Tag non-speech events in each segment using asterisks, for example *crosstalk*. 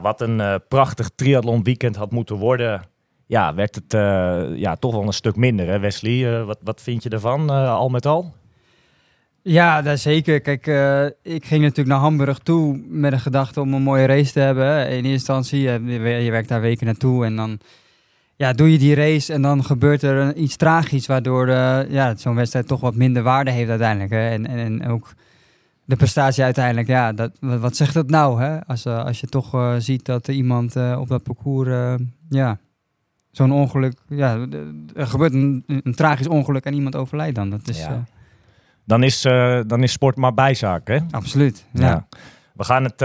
Wat een eh, prachtig triathlon weekend had moeten worden. Ja, werd het eh, ja, toch wel een stuk minder, hè Wesley? Eh, wat, wat vind je ervan, al met al? Ja, dat zeker. Kijk, ik ging natuurlijk naar Hamburg toe met een gedachte om een mooie race te hebben. In eerste instantie, je, je werkt daar weken naartoe en dan ja, doe je die race en dan gebeurt er iets tragisch waardoor eh, ja, zo'n wedstrijd toch wat minder waarde heeft uiteindelijk. Hè. En, en, en ook de prestatie uiteindelijk, ja, dat, wat, zegt dat nou? Hè? Als, eh, als je toch eh, ziet dat er iemand eh, op dat parcours, ja, zo'n ongeluk, ja, er gebeurt een, een tragisch ongeluk en iemand overlijdt dan. Dat is Ja. Dan is, dan is sport maar bijzaak, hè? absoluut. Ja. ja. We gaan het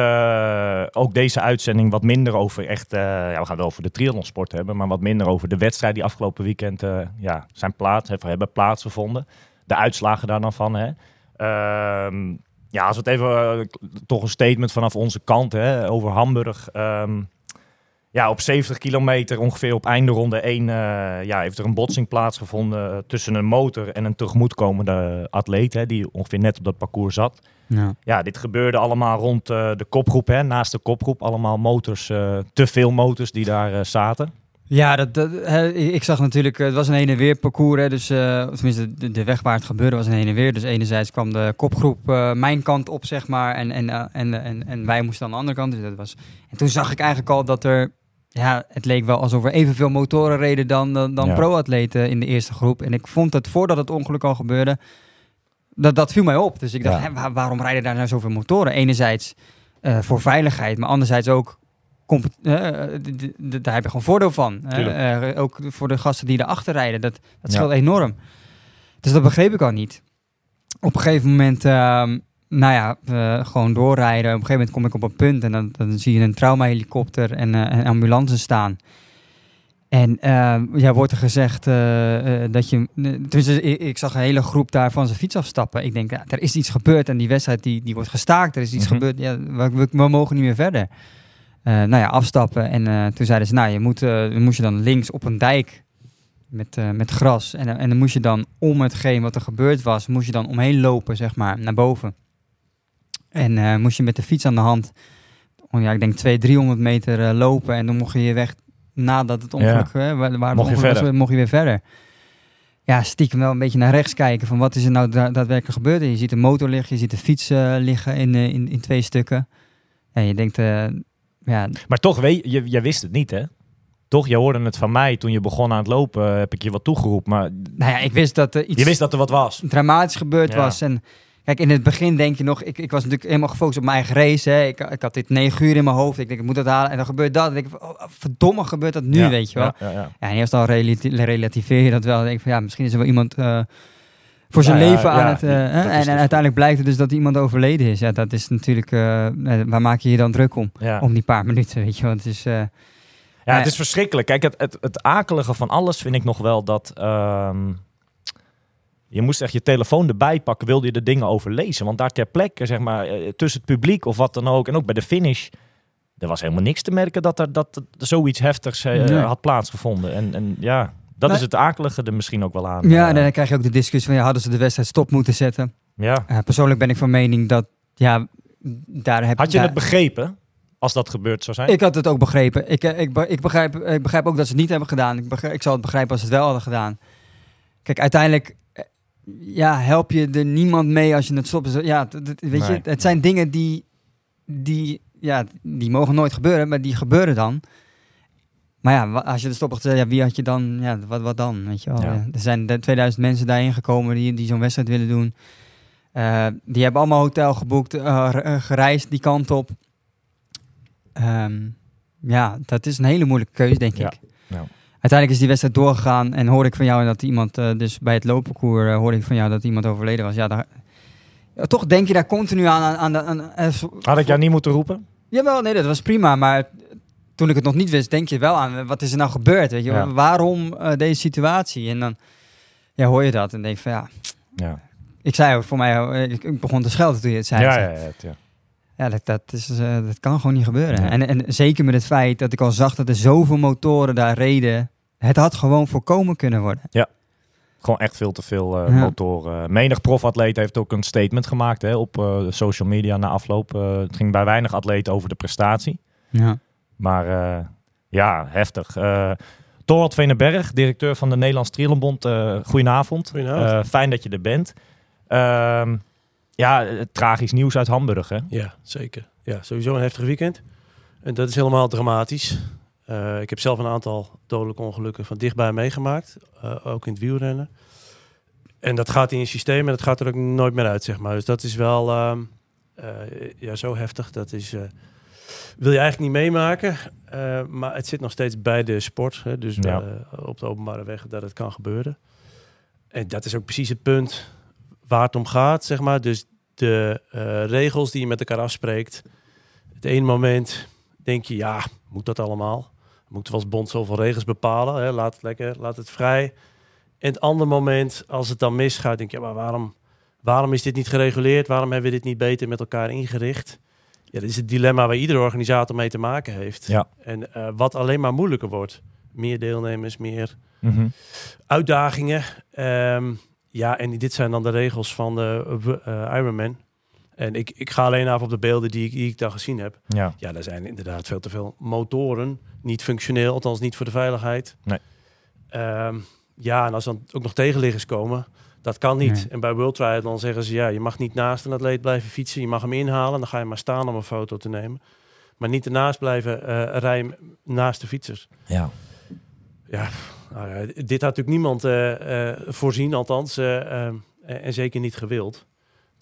ook deze uitzending wat minder over echt. ja, we gaan het over de triathlonsport hebben, maar wat minder over de wedstrijd die afgelopen weekend ja, zijn plaats hebben, hebben plaatsgevonden. De uitslagen daar dan van. Hè. Ja, als het even eh, toch een statement vanaf onze kant hè, over Hamburg. Ehm, ja, op 70 kilometer ongeveer op einde ronde 1 eh, ja, heeft er een botsing plaatsgevonden eh, tussen een motor en een tegemoetkomende atleet, hè, die ongeveer net op dat parcours zat. Ja. Ja, dit gebeurde allemaal rond de kopgroep, hè, naast de kopgroep. Allemaal motors, te veel motors die daar zaten. Ja, dat, ik zag natuurlijk, eh, het was een heen en weer parcours, hè, dus eh, tenminste de, de weg waar het gebeurde was een heen en weer. Dus enerzijds kwam de kopgroep eh, mijn kant op, zeg maar, en, en, en, en, en wij moesten aan de andere kant. Dus dat was, en toen zag ik eigenlijk al dat er, ja, het leek wel alsof er evenveel motoren reden dan, dan, dan Ja. pro-atleten in de eerste groep. En ik vond het voordat het ongeluk al gebeurde, dat, dat viel mij op. Dus ik dacht, Ja. hè, waar- waarom rijden daar nou zoveel motoren? Enerzijds voor veiligheid, maar anderzijds ook daar heb je gewoon voordeel van. Eh, ook voor de gasten die erachter rijden. Dat, dat scheelt enorm. Dus dat begreep ik al niet. Op een gegeven moment, ehm, nou ja, eh, gewoon doorrijden. Op een gegeven moment kom ik op een punt en dan, dan zie je een traumahelikopter en eh, een ambulance staan. En eh, ja, wordt er gezegd eh, eh, dat je... eh, tenminste, ik, ik zag een hele groep daar van zijn fiets afstappen. Ik denk, ja, er is iets gebeurd en die wedstrijd die, die wordt gestaakt. Er is iets Mhm. gebeurd, ja, we, we, we mogen niet meer verder. Eh, nou ja, afstappen. En eh, toen zeiden ze, nou, je moet, eh, dan moest je dan links op een dijk met, met gras. En, en dan moest je dan om hetgeen wat er gebeurd was, moest je dan omheen lopen, zeg maar, naar boven. En moest je met de fiets aan de hand, oh ja, ik denk 200, 300 meter lopen. En dan mocht je je weg, nadat het ongeluk, hè, waar, Mocht je ongeluk was, verder. mocht je weer verder. Ja, stiekem wel een beetje naar rechts kijken van wat is er nou da- daadwerkelijk gebeurd. En je ziet de motor liggen, je ziet de fiets liggen in, in, in twee stukken. En je denkt, ja, Maar toch, weet, je, je wist het niet, hè? Toch, je hoorde het van mij toen je begon aan het lopen, heb ik je wat toegeroepen. Maar nou ja, ik wist dat er iets je wist dat er wat was. dramatisch gebeurd Ja. was. En kijk, in het begin denk je nog, ik, ik was natuurlijk helemaal gefocust op mijn eigen race. Hè. Ik, ik had dit negen uur in mijn hoofd. Ik denk, ik moet dat halen. En dan gebeurt dat. En dan denk ik, oh, verdomme, gebeurt dat nu, Ja, weet je wel. Ja, ja, ja. Ja, en eerst al relati- relativeer je dat wel. Dan denk ik van, ja, misschien is er wel iemand eh, voor zijn leven aan het... eh, en, dus en goed. uiteindelijk blijkt het dus dat iemand overleden is. Ja, dat is natuurlijk... eh, eh, waar maak je je dan druk om? Ja. Om die paar minuten, weet je wel. Het is... Ja, het is verschrikkelijk. Kijk, het, het, het akelige van alles vind ik nog wel dat... ehm, je moest echt je telefoon erbij pakken, wilde je de dingen overlezen. Want daar ter plekke, zeg maar, tussen het publiek of wat dan ook... en ook bij de finish, er was helemaal niks te merken... dat er, dat er zoiets heftigs Nee. had plaatsgevonden. En, en ja, dat is het akelige er misschien ook wel aan. ja, Eh, en dan krijg je ook de discussie van, ja, hadden ze de wedstrijd stop moeten zetten? ja. Eh, persoonlijk ben ik van mening dat, ja, daar heb Had je daar- het begrepen als dat gebeurd zou zijn? Ik had het ook begrepen. Ik, eh, ik, ik, begrijp, ik begrijp ook dat ze het niet hebben gedaan. Ik, begrijp, ik zal het begrijpen als ze het wel hadden gedaan. Kijk, uiteindelijk eh, ja, help je er niemand mee als je het stopt. Dus, Ja, weet Nee. je, het zijn dingen die, die, ja, die mogen nooit gebeuren, maar die gebeuren dan. Maar ja, als je de stop had gezegd, ja, wie had je dan, ja, wat, wat dan, weet je wel. Ja. Er zijn de 2000 mensen daarin gekomen die, die zo'n wedstrijd willen doen. Eh, die hebben allemaal hotel geboekt, eh, eh, gereisd die kant op. Ehm, ja, dat is een hele moeilijke keuze, denk Ja, ik. ja. Uiteindelijk is die wedstrijd doorgegaan en hoorde ik van jou dat iemand, dus bij het loopparcours, hoorde ik van jou dat iemand overleden was. Ja, daar, toch denk je daar continu aan. aan, aan, aan Had ik jou niet moeten roepen? Jawel, nee, dat was prima. Maar toen ik het nog niet wist, denk je wel aan, wat is er nou gebeurd? Weet je? Ja. Waarom eh, deze situatie? En dan ja, hoor je dat en denk van ja, Ja, ik zei ook voor mij, eh, ik, ik begon te schelden toen je het zei. ja, ja. ja, ja. Ja, dat, dat, is, dat kan gewoon niet gebeuren. Ja. En, en zeker met het feit dat ik al zag dat er zoveel motoren daar reden. Het had gewoon voorkomen kunnen worden. Gewoon echt veel te veel Ja. motoren. Menig profatleet heeft ook een statement gemaakt hè, op social media na afloop. Het ging bij weinig atleten over de prestatie. Ja. Maar eh, ja, heftig. Eh Torwald Veneberg, directeur van de Nederlands Triathlonbond. eh goedenavond. Goedenavond. Fijn dat je er bent. Ehm, ja, tragisch nieuws uit Hamburg, hè? Ja, zeker. Ja, sowieso een heftig weekend. En dat is helemaal dramatisch. Ik heb zelf een aantal dodelijke ongelukken van dichtbij meegemaakt. ook in het wielrennen. En dat gaat in je systeem en dat gaat er ook nooit meer uit, zeg maar. Dus dat is wel ehm, eh, ja, zo heftig. Dat is, wil je eigenlijk niet meemaken. Eh, maar het zit nog steeds bij de sport. Hè, dus Ja. eh, op de openbare weg dat het kan gebeuren. En dat is ook precies het punt waar het om gaat, zeg maar. Dus de eh, regels die je met elkaar afspreekt. Het ene moment denk je, ja, moet dat allemaal? Moeten we als bond zoveel regels bepalen? Hè? Laat het lekker, laat het vrij. En het andere moment, als het dan misgaat, denk je, ja, maar waarom, waarom is dit niet gereguleerd? Waarom hebben we dit niet beter met elkaar ingericht? Ja, dat is het dilemma waar iedere organisator mee te maken heeft. Ja. En eh, wat alleen maar moeilijker wordt. Meer deelnemers, meer Mhm. uitdagingen. Ehm, ja, en dit zijn dan de regels van de eh, Ironman. En ik, ik ga alleen af op de beelden die ik, die ik daar gezien heb. Ja. Ja, daar zijn inderdaad veel te veel motoren. Niet functioneel, althans niet voor de veiligheid. Nee. Ehm, ja, en als dan ook nog tegenliggers komen, dat kan niet. Nee. En bij World Triathlon zeggen ze, ja, je mag niet naast een atleet blijven fietsen. Je mag hem inhalen, dan ga je maar staan om een foto te nemen. Maar niet ernaast blijven eh, rijden naast de fietsers. ja. Ja, nou ja, dit had natuurlijk niemand eh, eh, voorzien, althans. eh, ehm, en, en zeker niet gewild.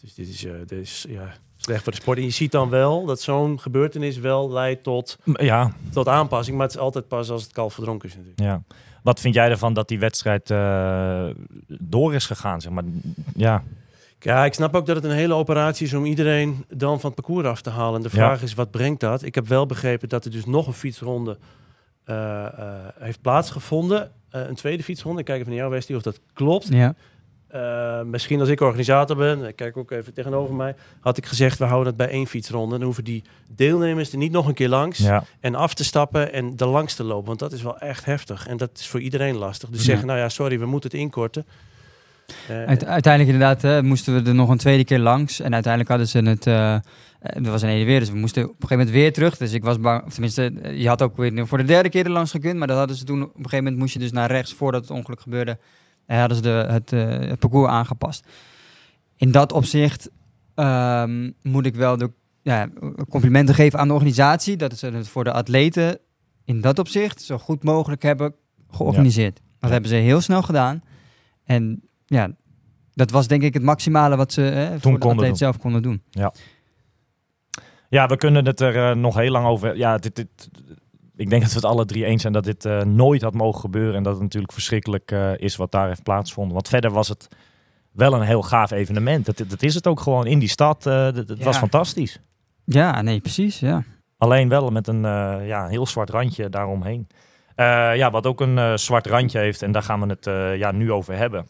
Dus dit is, eh, dit is ja, slecht voor de sport. En je ziet dan wel dat zo'n gebeurtenis wel leidt tot, Ja, tot aanpassing. Maar het is altijd pas als het kalf verdronken is natuurlijk. ja. Wat vind jij ervan dat die wedstrijd eh, door is gegaan? Zeg maar? Ja, Ja, ik snap ook dat het een hele operatie is om iedereen dan van het parcours af te halen. En de Ja. vraag is, wat brengt dat? Ik heb wel begrepen dat er dus nog een fietsronde eh, eh, heeft plaatsgevonden. Eh, een tweede fietsronde. Ik kijk even naar jou, Westie, of dat klopt. Ja. Eh, misschien als ik organisator ben, ik kijk ook even tegenover mij, had ik gezegd, we houden het bij één fietsronde. Dan hoeven die deelnemers er niet nog een keer langs ja. en af te stappen en er langs te lopen. Want dat is wel echt heftig en dat is voor iedereen lastig. Dus Ja. zeggen, nou ja, sorry, we moeten het inkorten. Eh, Uite- uiteindelijk inderdaad moesten we er nog een tweede keer langs. En uiteindelijk hadden ze het... er was een hele weer, dus we moesten op een gegeven moment weer terug. Dus ik was bang, of tenminste, je had ook weer voor de derde keer er langs gekund. Maar dat hadden ze toen, op een gegeven moment moest je dus naar rechts voordat het ongeluk gebeurde. En hadden ze de, het, eh, het parcours aangepast. In dat opzicht ehm, moet ik wel de ja, complimenten geven aan de organisatie. Dat ze het voor de atleten in dat opzicht zo goed mogelijk hebben georganiseerd. Dat Ja. hebben ze heel snel gedaan. En ja, dat was denk ik het maximale wat ze eh, voor de atleet zelf konden doen. ja, we kunnen het er eh, nog heel lang over... Ja, dit, dit, ik denk dat we het alle drie eens zijn dat dit eh, nooit had mogen gebeuren. En dat het natuurlijk verschrikkelijk eh, is wat daar heeft plaatsgevonden. Want verder was het wel een heel gaaf evenement. Dat, dat is het ook gewoon in die stad. eh, het Ja. was fantastisch. Ja, nee, precies. Ja. Alleen wel met een eh, ja, heel zwart randje daaromheen. Eh, ja, wat ook een eh, zwart randje heeft, en daar gaan we het eh, ja, nu over hebben.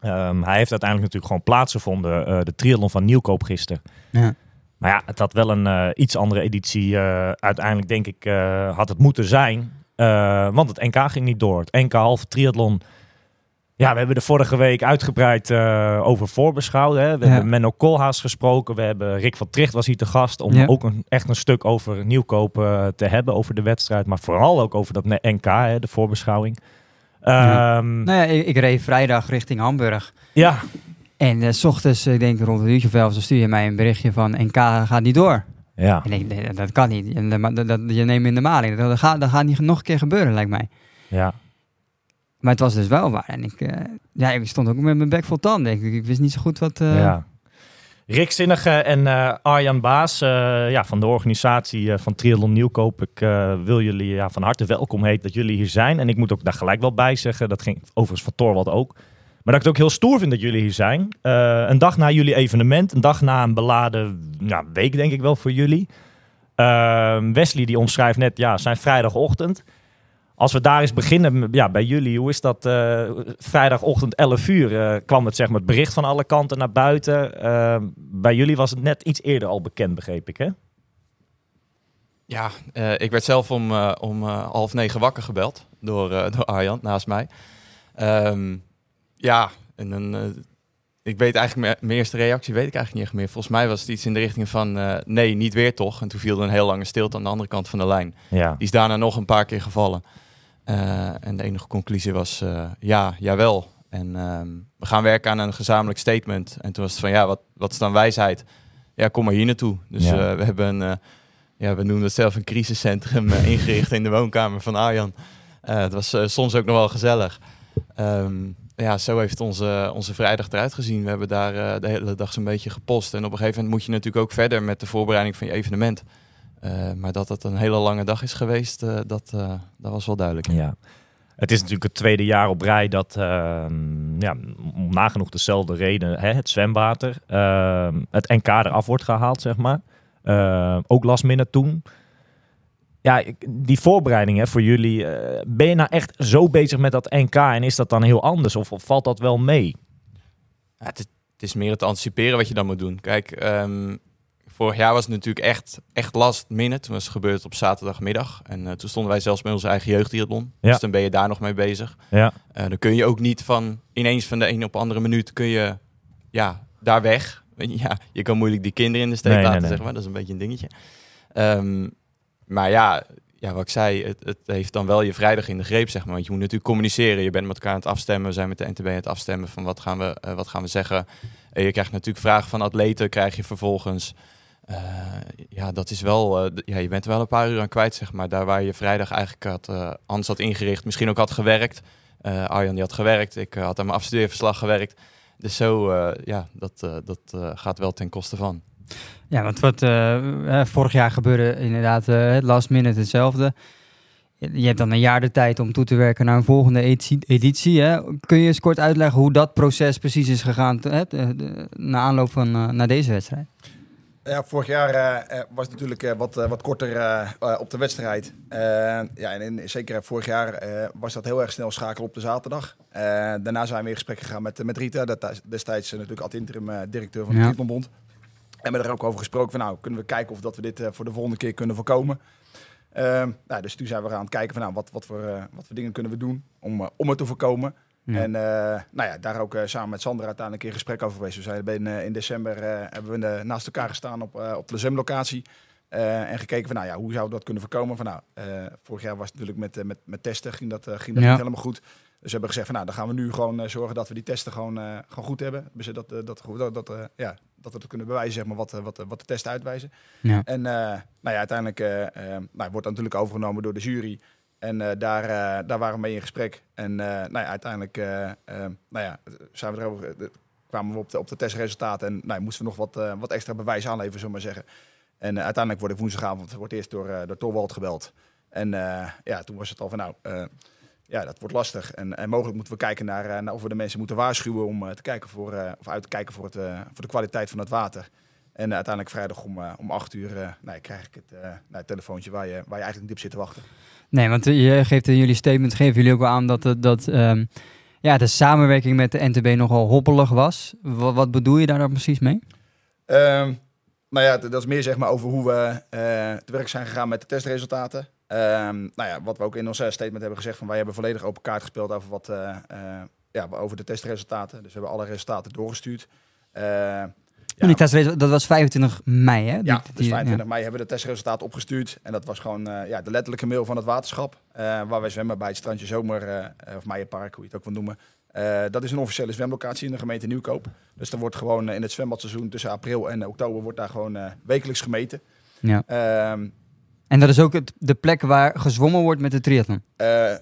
Ehm, hij heeft uiteindelijk natuurlijk gewoon plaatsgevonden, eh de triathlon van Nieuwkoop gisteren. Ja. Maar ja, het had wel een eh, iets andere editie. eh, uiteindelijk denk ik, eh, had het moeten zijn. Want het NK ging niet door. Het NK halve triathlon. Ja, we hebben er vorige week uitgebreid over voorbeschouwd. Hè. We Ja. hebben Menno Koolhaas gesproken. We hebben Rick van Tricht was hier te gast. Om Ja. ook een, echt een stuk over Nieuwkoop te hebben. Over de wedstrijd. Maar vooral ook over dat NK, hè, de voorbeschouwing. Ja. Ehm, Nou ja, ik, ik reed vrijdag richting Hamburg. ja, En eh, s ochtends, ik denk rond een uurtje of elf, dan stuur je mij een berichtje van NK gaat niet door. ja. En ik denk, nee, dat kan niet. En, dat, je neemt in de maling. Dat, gaat, dat gaat niet nog een keer gebeuren, lijkt mij. ja. Maar het was dus wel waar. En ik, eh, ja, ik stond ook met mijn bek vol tanden. Ik, ik wist niet zo goed wat... eh, Ja. Rick Zinnige en eh, Arjan Baas eh, ja, van de organisatie eh, van Triathlon Nieuwkoop. Ik eh, wil jullie ja, van harte welkom heten dat jullie hier zijn. En ik moet ook daar gelijk wel bij zeggen, dat ging overigens van Torwald ook. Maar dat ik het ook heel stoer vind dat jullie hier zijn. Eh, een dag na jullie evenement, een dag na een beladen ja, week denk ik wel voor jullie. Eh, Wesley die omschrijft net, ja, zijn vrijdagochtend. Als we daar eens beginnen ja, bij jullie, hoe is dat? eh, vrijdagochtend 11 uur eh, kwam het, zeg maar, het bericht van alle kanten naar buiten. Eh, bij jullie was het net iets eerder al bekend, begreep ik, hè? Ja, ik werd zelf om, om half negen wakker gebeld door, door Arjan naast mij. Ehm, ja, en dan, eh, ik weet eigenlijk, mijn, eerste reactie weet ik eigenlijk niet echt meer. Volgens mij was het iets in de richting van, eh, nee, niet weer toch. En toen viel er een heel lange stilte aan de andere kant van de lijn. Ja. Die is daarna nog een paar keer gevallen. Eh, en de enige conclusie was, ja, jawel. En ehm, we gaan werken aan een gezamenlijk statement. En toen was het van, ja, wat, wat is dan wijsheid? Ja, kom maar hier naartoe. Dus Ja. we hebben, een, ja, we noemen het zelf een crisiscentrum *laughs* ingericht in de woonkamer van Arjan. Het was soms ook nog wel gezellig. Ehm, ja, zo heeft onze, onze vrijdag eruit gezien. We hebben daar eh, de hele dag zo'n beetje gepost. En op een gegeven moment moet je natuurlijk ook verder met de voorbereiding van je evenement. Eh, maar dat het een hele lange dag is geweest, eh, dat, dat was wel duidelijk. Ja. Het is natuurlijk het tweede jaar op rij dat, ja, om nagenoeg dezelfde reden, hè, het zwemwater, het NK eraf wordt gehaald, zeg maar. Ook last minute toen. Ja, die voorbereiding hè, voor jullie, eh, ben je nou echt zo bezig met dat NK en is dat dan heel anders of, of valt dat wel mee? Ja, het, is, het is meer het anticiperen wat je dan moet doen. Kijk, ehm, vorig jaar was het natuurlijk echt, echt last minute. Toen was het gebeurd op zaterdagmiddag. En eh, toen stonden wij zelfs met onze eigen jeugdtriathlon. Ja. Dus dan ben je daar nog mee bezig. Ja, Eh, dan kun je ook niet van ineens van de een op de andere minuut kun je ja, daar weg. *laughs* Ja, je kan moeilijk die kinderen in de steek Nee, laten, nee. zeg maar. Dat is een beetje een dingetje. Ehm, maar ja, ja, wat ik zei, het, het heeft dan wel je vrijdag in de greep, zeg maar. Want je moet natuurlijk communiceren. Je bent met elkaar aan het afstemmen. We zijn met de NTB aan het afstemmen van wat gaan we, eh, wat gaan we zeggen. En je krijgt natuurlijk vragen van atleten, krijg je vervolgens. Eh, ja, dat is wel, eh, ja, je bent er wel een paar uur aan kwijt, zeg maar. Daar waar je vrijdag eigenlijk had, anders had ingericht, misschien ook had gewerkt. Arjan die had gewerkt, ik had aan mijn afstudeerverslag gewerkt. Dus zo, ja, dat, dat gaat wel ten koste van. Ja, want wat eh, vorig jaar gebeurde inderdaad eh, het last minute hetzelfde. Je hebt dan een jaar de tijd om toe te werken naar een volgende editie. editie hè. Kun je eens kort uitleggen hoe dat proces precies is gegaan hè, na aanloop van eh, naar deze wedstrijd? Ja, vorig jaar was het natuurlijk wat, wat korter op de wedstrijd. Ja, en in, zeker vorig jaar was dat heel erg snel schakelen op de zaterdag. Daarna zijn we in gesprek gegaan met, met Rita, dat destijds natuurlijk ad interim directeur van de Ja. En we hebben er ook over gesproken van nou, kunnen we kijken of dat we dit eh, voor de volgende keer kunnen voorkomen. Ehm, nou, dus toen zijn we gaan het kijken van nou, wat, wat, voor, eh, wat voor dingen kunnen we doen om, eh, om het te voorkomen. Ja. En nou ja, daar ook samen met Sandra uiteindelijk in gesprek over geweest. We zijn in, in december hebben we naast elkaar gestaan op, op de zwemlocatie. eh, en gekeken van nou ja, hoe zouden we dat kunnen voorkomen? Van nou, vorig jaar was het natuurlijk met, met, met testen ging dat, ging dat Ja. niet helemaal goed. Dus we hebben gezegd van nou, dan gaan we nu gewoon zorgen dat we die testen gewoon, gewoon goed hebben. Dus dat, dat, dat, dat, ja, dat we het kunnen bewijzen, zeg maar, wat, eh, wat, eh, wat de testen uitwijzen. Ja. En eh, nou ja, uiteindelijk nou, wordt dat natuurlijk overgenomen door de jury. En daar, daar waren we mee in gesprek. En nou ja, uiteindelijk nou ja, zijn we erover, kwamen we op de, op de testresultaten. En nou, moesten we nog wat, wat extra bewijs aanleveren, zullen we maar zeggen. En uiteindelijk wordt ik woensdagavond wordt eerst door, door Torwald gebeld. En ja, toen was het al van nou, ja, dat wordt lastig. En, en mogelijk moeten we kijken naar, eh, naar of we de mensen moeten waarschuwen om eh, te kijken voor, eh, of uit te kijken voor, het, voor de kwaliteit van het water. En uiteindelijk vrijdag om, om 8 uur krijg ik het, nou, het telefoontje waar je, waar je eigenlijk niet op zit te wachten. Nee, want je geeft in jullie statement, geven jullie ook wel aan dat, dat ehm, ja, de samenwerking met de NTB nogal hobbelig was. Wat, wat bedoel je daar dan precies mee? Ehm, nou ja, dat is meer zeg maar over hoe we te werk zijn gegaan met de testresultaten. Ehm, nou ja, wat we ook in ons eh, statement hebben gezegd, van wij hebben volledig open kaart gespeeld over, wat, eh, eh, ja, over de testresultaten. Dus we hebben alle resultaten doorgestuurd. Eh, ja, Die dat was 25 mei, hè? Die- ja, die- dus 25 mei hebben we de testresultaten opgestuurd. En dat was gewoon ja, de letterlijke mail van het waterschap. waar wij zwemmen bij het strandje Zomer, of Meijerpark, hoe je het ook wil noemen. Dat is een officiële zwemlocatie in de gemeente Nieuwkoop. Dus er wordt gewoon in het zwembadseizoen tussen april en oktober wordt daar gewoon wekelijks gemeten. Ja. Ehm, En dat is ook het, de plek waar gezwommen wordt met de triathlon. eh,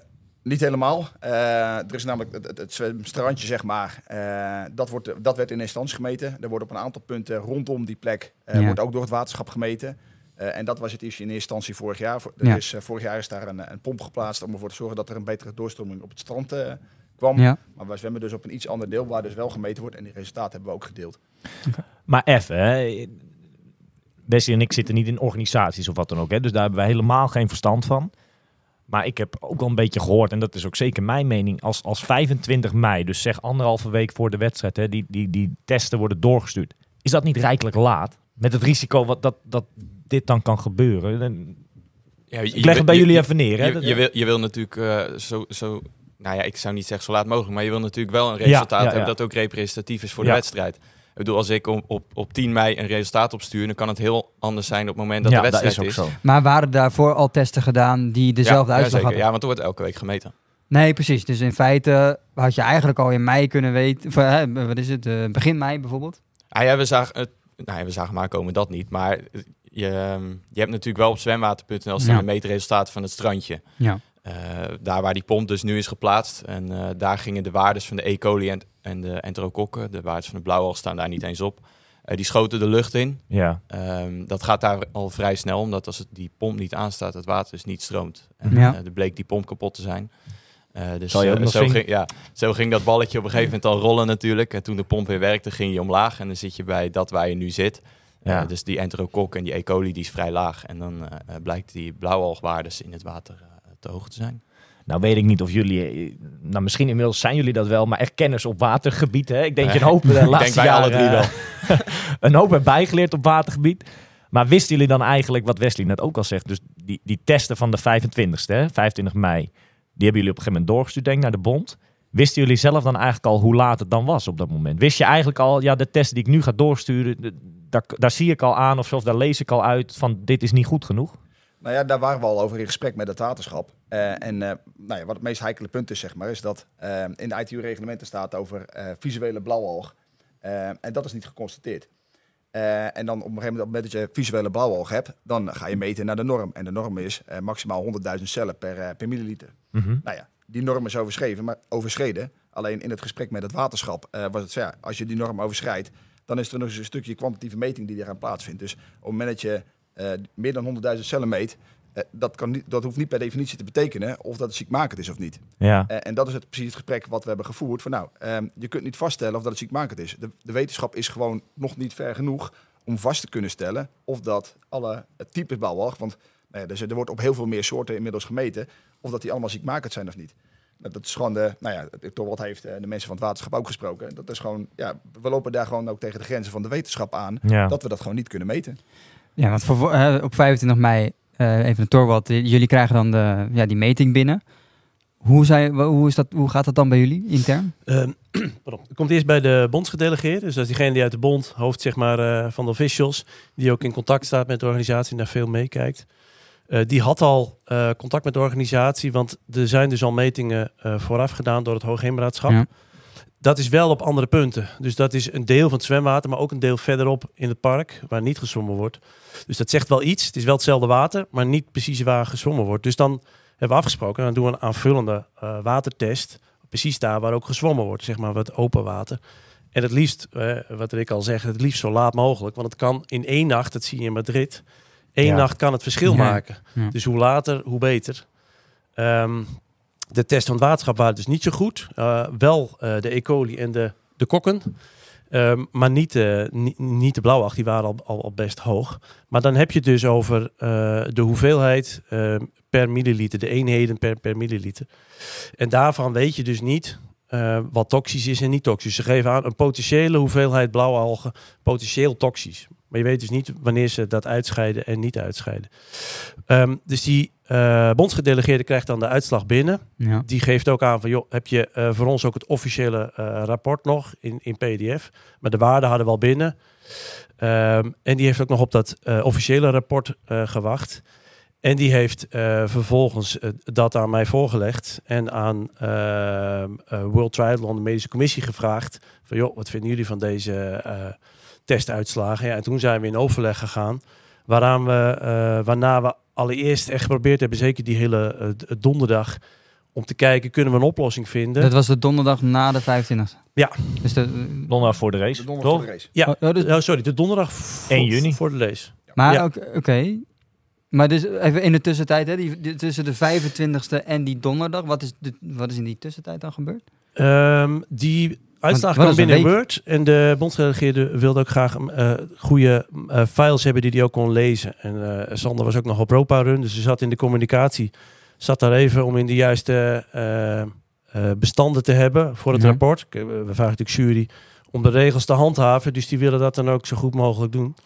Niet helemaal. Eh, er is namelijk het, het, het zwemstrandje, zeg maar. eh, dat, wordt, dat werd in instantie gemeten. Er wordt op een aantal punten rondom die plek eh, Ja. wordt ook door het waterschap gemeten. Eh, en dat was het issue in eerste instantie vorig jaar. Er Ja. is, vorig jaar is daar een, een pomp geplaatst om ervoor te zorgen dat er een betere doorstroming op het strand eh, kwam. Ja. Maar wij zwemmen dus op een iets ander deel waar dus wel gemeten wordt. En die resultaten hebben we ook gedeeld. Maar even, hè. Wesley en ik zitten niet in organisaties of wat dan ook. Hè, dus daar hebben wij helemaal geen verstand van. Maar ik heb ook wel een beetje gehoord, en dat is ook zeker mijn mening, als, als 25 mei, dus zeg anderhalve week voor de wedstrijd, hè, die, die, die testen worden doorgestuurd. Is dat niet rijkelijk laat? Met het risico wat, dat, dat dit dan kan gebeuren. Ja, je- Ik leg het bij je- jullie even neer. Hè? Je, je, wil, je wil natuurlijk eh, zo, zo, nou ja, ik zou niet zeggen zo laat mogelijk, maar je wil natuurlijk wel een resultaat ja, ja. hebben dat ook representatief is voor de wedstrijd. Ik bedoel, als ik op, op, op 10 mei een resultaat opstuur, dan kan het heel anders zijn op het moment dat ja, de dat wedstrijd is ook zo. Maar waren daarvoor al testen gedaan die dezelfde ja, uitslag zeker. hadden? Ja, want er wordt elke week gemeten. Nee, precies. Dus in feite had je eigenlijk al in mei kunnen weten... Of, wat is het? eh, begin mei bijvoorbeeld? Ah ja, we zagen, het, nou ja, we zagen maar komen dat niet. Maar je, ehm, je hebt natuurlijk wel op zwemwater.nl staan Ja. de meetresultaten van het strandje. Ja. Eh, daar waar die pomp dus nu is geplaatst. En eh, daar gingen de waardes van de E. coli en, en de enterokokken, de waardes van de blauwal staan daar niet eens op. Eh, die schoten de lucht in. Ja. Ehm, dat gaat daar al vrij snel, omdat als het, die pomp niet aanstaat, het water dus niet stroomt. En Ja. er bleek die pomp kapot te zijn. Eh, dus Zal je ook nog zo, zien? ging, ja, zo ging dat balletje op een gegeven moment al rollen natuurlijk. En toen de pomp weer werkte, ging je omlaag. En dan zit je bij dat waar je nu zit. Ja. Eh, dus die enterokok en die E. coli die is vrij laag. En dan blijkt die blauwalgwaardes in het water eh, te hoog te zijn. Nou weet ik niet of jullie, eh, nou misschien inmiddels zijn jullie dat wel, maar echt kennis op watergebied. Hè? Ik denk je een hoop *laughs* de laatste denk bij alle jaren, drie eh, *laughs* een hoop hebben bijgeleerd op watergebied. Maar wisten jullie dan eigenlijk, wat Wesley net ook al zegt, dus die, die testen van de 25ste, hè, 25 mei, die hebben jullie op een gegeven moment doorgestuurd, denk ik, naar de bond. Wisten jullie zelf dan eigenlijk al hoe laat het dan was op dat moment? Wist je eigenlijk al, ja, de test die ik nu ga doorsturen, de- daar, daar zie ik al aan of of daar lees ik al uit van dit is niet goed genoeg? Nou ja, daar waren we al over in gesprek met het waterschap. Eh, en eh, nou ja, wat het meest heikele punt is, zeg maar, is dat eh, in de ITU-reglementen staat over visuele blauwalg. En dat is niet geconstateerd. En dan op een gegeven moment, op het moment dat je visuele blauwalg hebt, dan ga je meten naar de norm. En de norm is maximaal 100.000 cellen per, per milliliter. Mhm. Nou ja, die norm is overschreven, maar overschreden. Alleen in het gesprek met het waterschap was het zo, ja, als je die norm overschrijdt, dan is er nog eens een stukje kwantitatieve meting die eraan plaatsvindt. Dus op het moment dat je eh, meer dan 100.000 cellen meet, eh, dat, kan niet, dat hoeft niet per definitie te betekenen of dat het ziekmakend is of niet. Ja. Eh, en dat is het, precies het gesprek wat we hebben gevoerd. Van nou, ehm, je kunt niet vaststellen of dat het ziekmakend is. De, de wetenschap is gewoon nog niet ver genoeg om vast te kunnen stellen of dat alle types blauwalg, want nou ja, dus er wordt op heel veel meer soorten inmiddels gemeten, of dat die allemaal ziekmakend zijn of niet. Nou, dat is gewoon de, nou ja, door wat heeft de mensen van het waterschap ook gesproken. Dat is gewoon, ja, we lopen daar gewoon ook tegen de grenzen van de wetenschap aan, ja. dat we dat gewoon niet kunnen meten. Ja, want voor, eh, op 25 mei, eh, even een Torwald, eh, jullie krijgen dan de, ja, die meting binnen. Hoe, zijn, hoe, is dat, hoe gaat dat dan bij jullie intern? Ehm, *clears throat* pardon. Het komt eerst bij de bondsgedelegeerde. Dus dat is diegene die uit de bond, hoofd zeg maar, van de officials, die ook in contact staat met de organisatie en daar veel meekijkt. Die had al contact met de organisatie, want er zijn dus al metingen vooraf gedaan door het Hoogheemraadschap. Ja. Dat is wel op andere punten. Dus dat is een deel van het zwemwater, maar ook een deel verderop in het park, waar niet gezwommen wordt. Dus dat zegt wel iets. Het is wel hetzelfde water, maar niet precies waar gezwommen wordt. Dus dan hebben we afgesproken, dan doen we een aanvullende eh, watertest. Precies daar waar ook gezwommen wordt, zeg maar wat open water. En het liefst, eh, wat ik al zeg, het liefst zo laat mogelijk. Want het kan in één nacht, dat zie je in Madrid, één Ja. nacht kan het verschil Ja. maken. Ja. Dus hoe later, hoe beter. Ehm, de test van het waterschap waren dus niet zo goed. Eh, wel eh, de E. coli en de, de kokken. Ehm, maar niet, eh, niet, de blauwacht, die waren al, al, al best hoog. Maar dan heb je dus over de hoeveelheid eh, per milliliter, de eenheden per, per milliliter. En daarvan weet je dus niet wat toxisch is en niet toxisch. Ze geven aan een potentiële hoeveelheid blauwalgen, potentieel toxisch. Maar je weet dus niet wanneer ze dat uitscheiden en niet uitscheiden. Ehm, dus die eh bondsgedelegeerde krijgt dan de uitslag binnen. Ja. Die geeft ook aan van, joh, heb je eh, voor ons ook het officiële eh, rapport nog in, in PDF? Maar de waarden hadden we al binnen. Ehm, en die heeft ook nog op dat officiële rapport gewacht. En die heeft vervolgens dat aan mij voorgelegd en aan ehm, eh, World Triathlon, de medische commissie, gevraagd. Van joh, wat vinden jullie van deze testuitslagen? Ja, en toen zijn we in overleg gegaan. Waaraan we, eh, waarna we allereerst echt geprobeerd hebben, zeker die hele eh, d- donderdag, om te kijken, kunnen we een oplossing vinden? Dat was de donderdag na de 25e. Ja. Dus de, Donderdag voor de race. De donderdag toch? voor de race. Ja. Oh, oh, dus- Oh, sorry, de donderdag v- 1 juni. voor de race. maar Ja. oké. Maar dus even in de tussentijd, hè, die, die- tussen de 25e en die donderdag, wat is, de, wat is in die tussentijd dan gebeurd? Ehm, die uitslag kwam binnen? Word. En de bondsgedelegeerde wilde ook graag eh goede eh, files hebben die hij ook kon lezen. En eh, Sander was ook nog op Europa Run, dus ze zat in de communicatie. Zat daar even om in de juiste bestanden te hebben voor het Ja. rapport. We vragen natuurlijk jury om de regels te handhaven. Dus die willen dat dan ook zo goed mogelijk doen.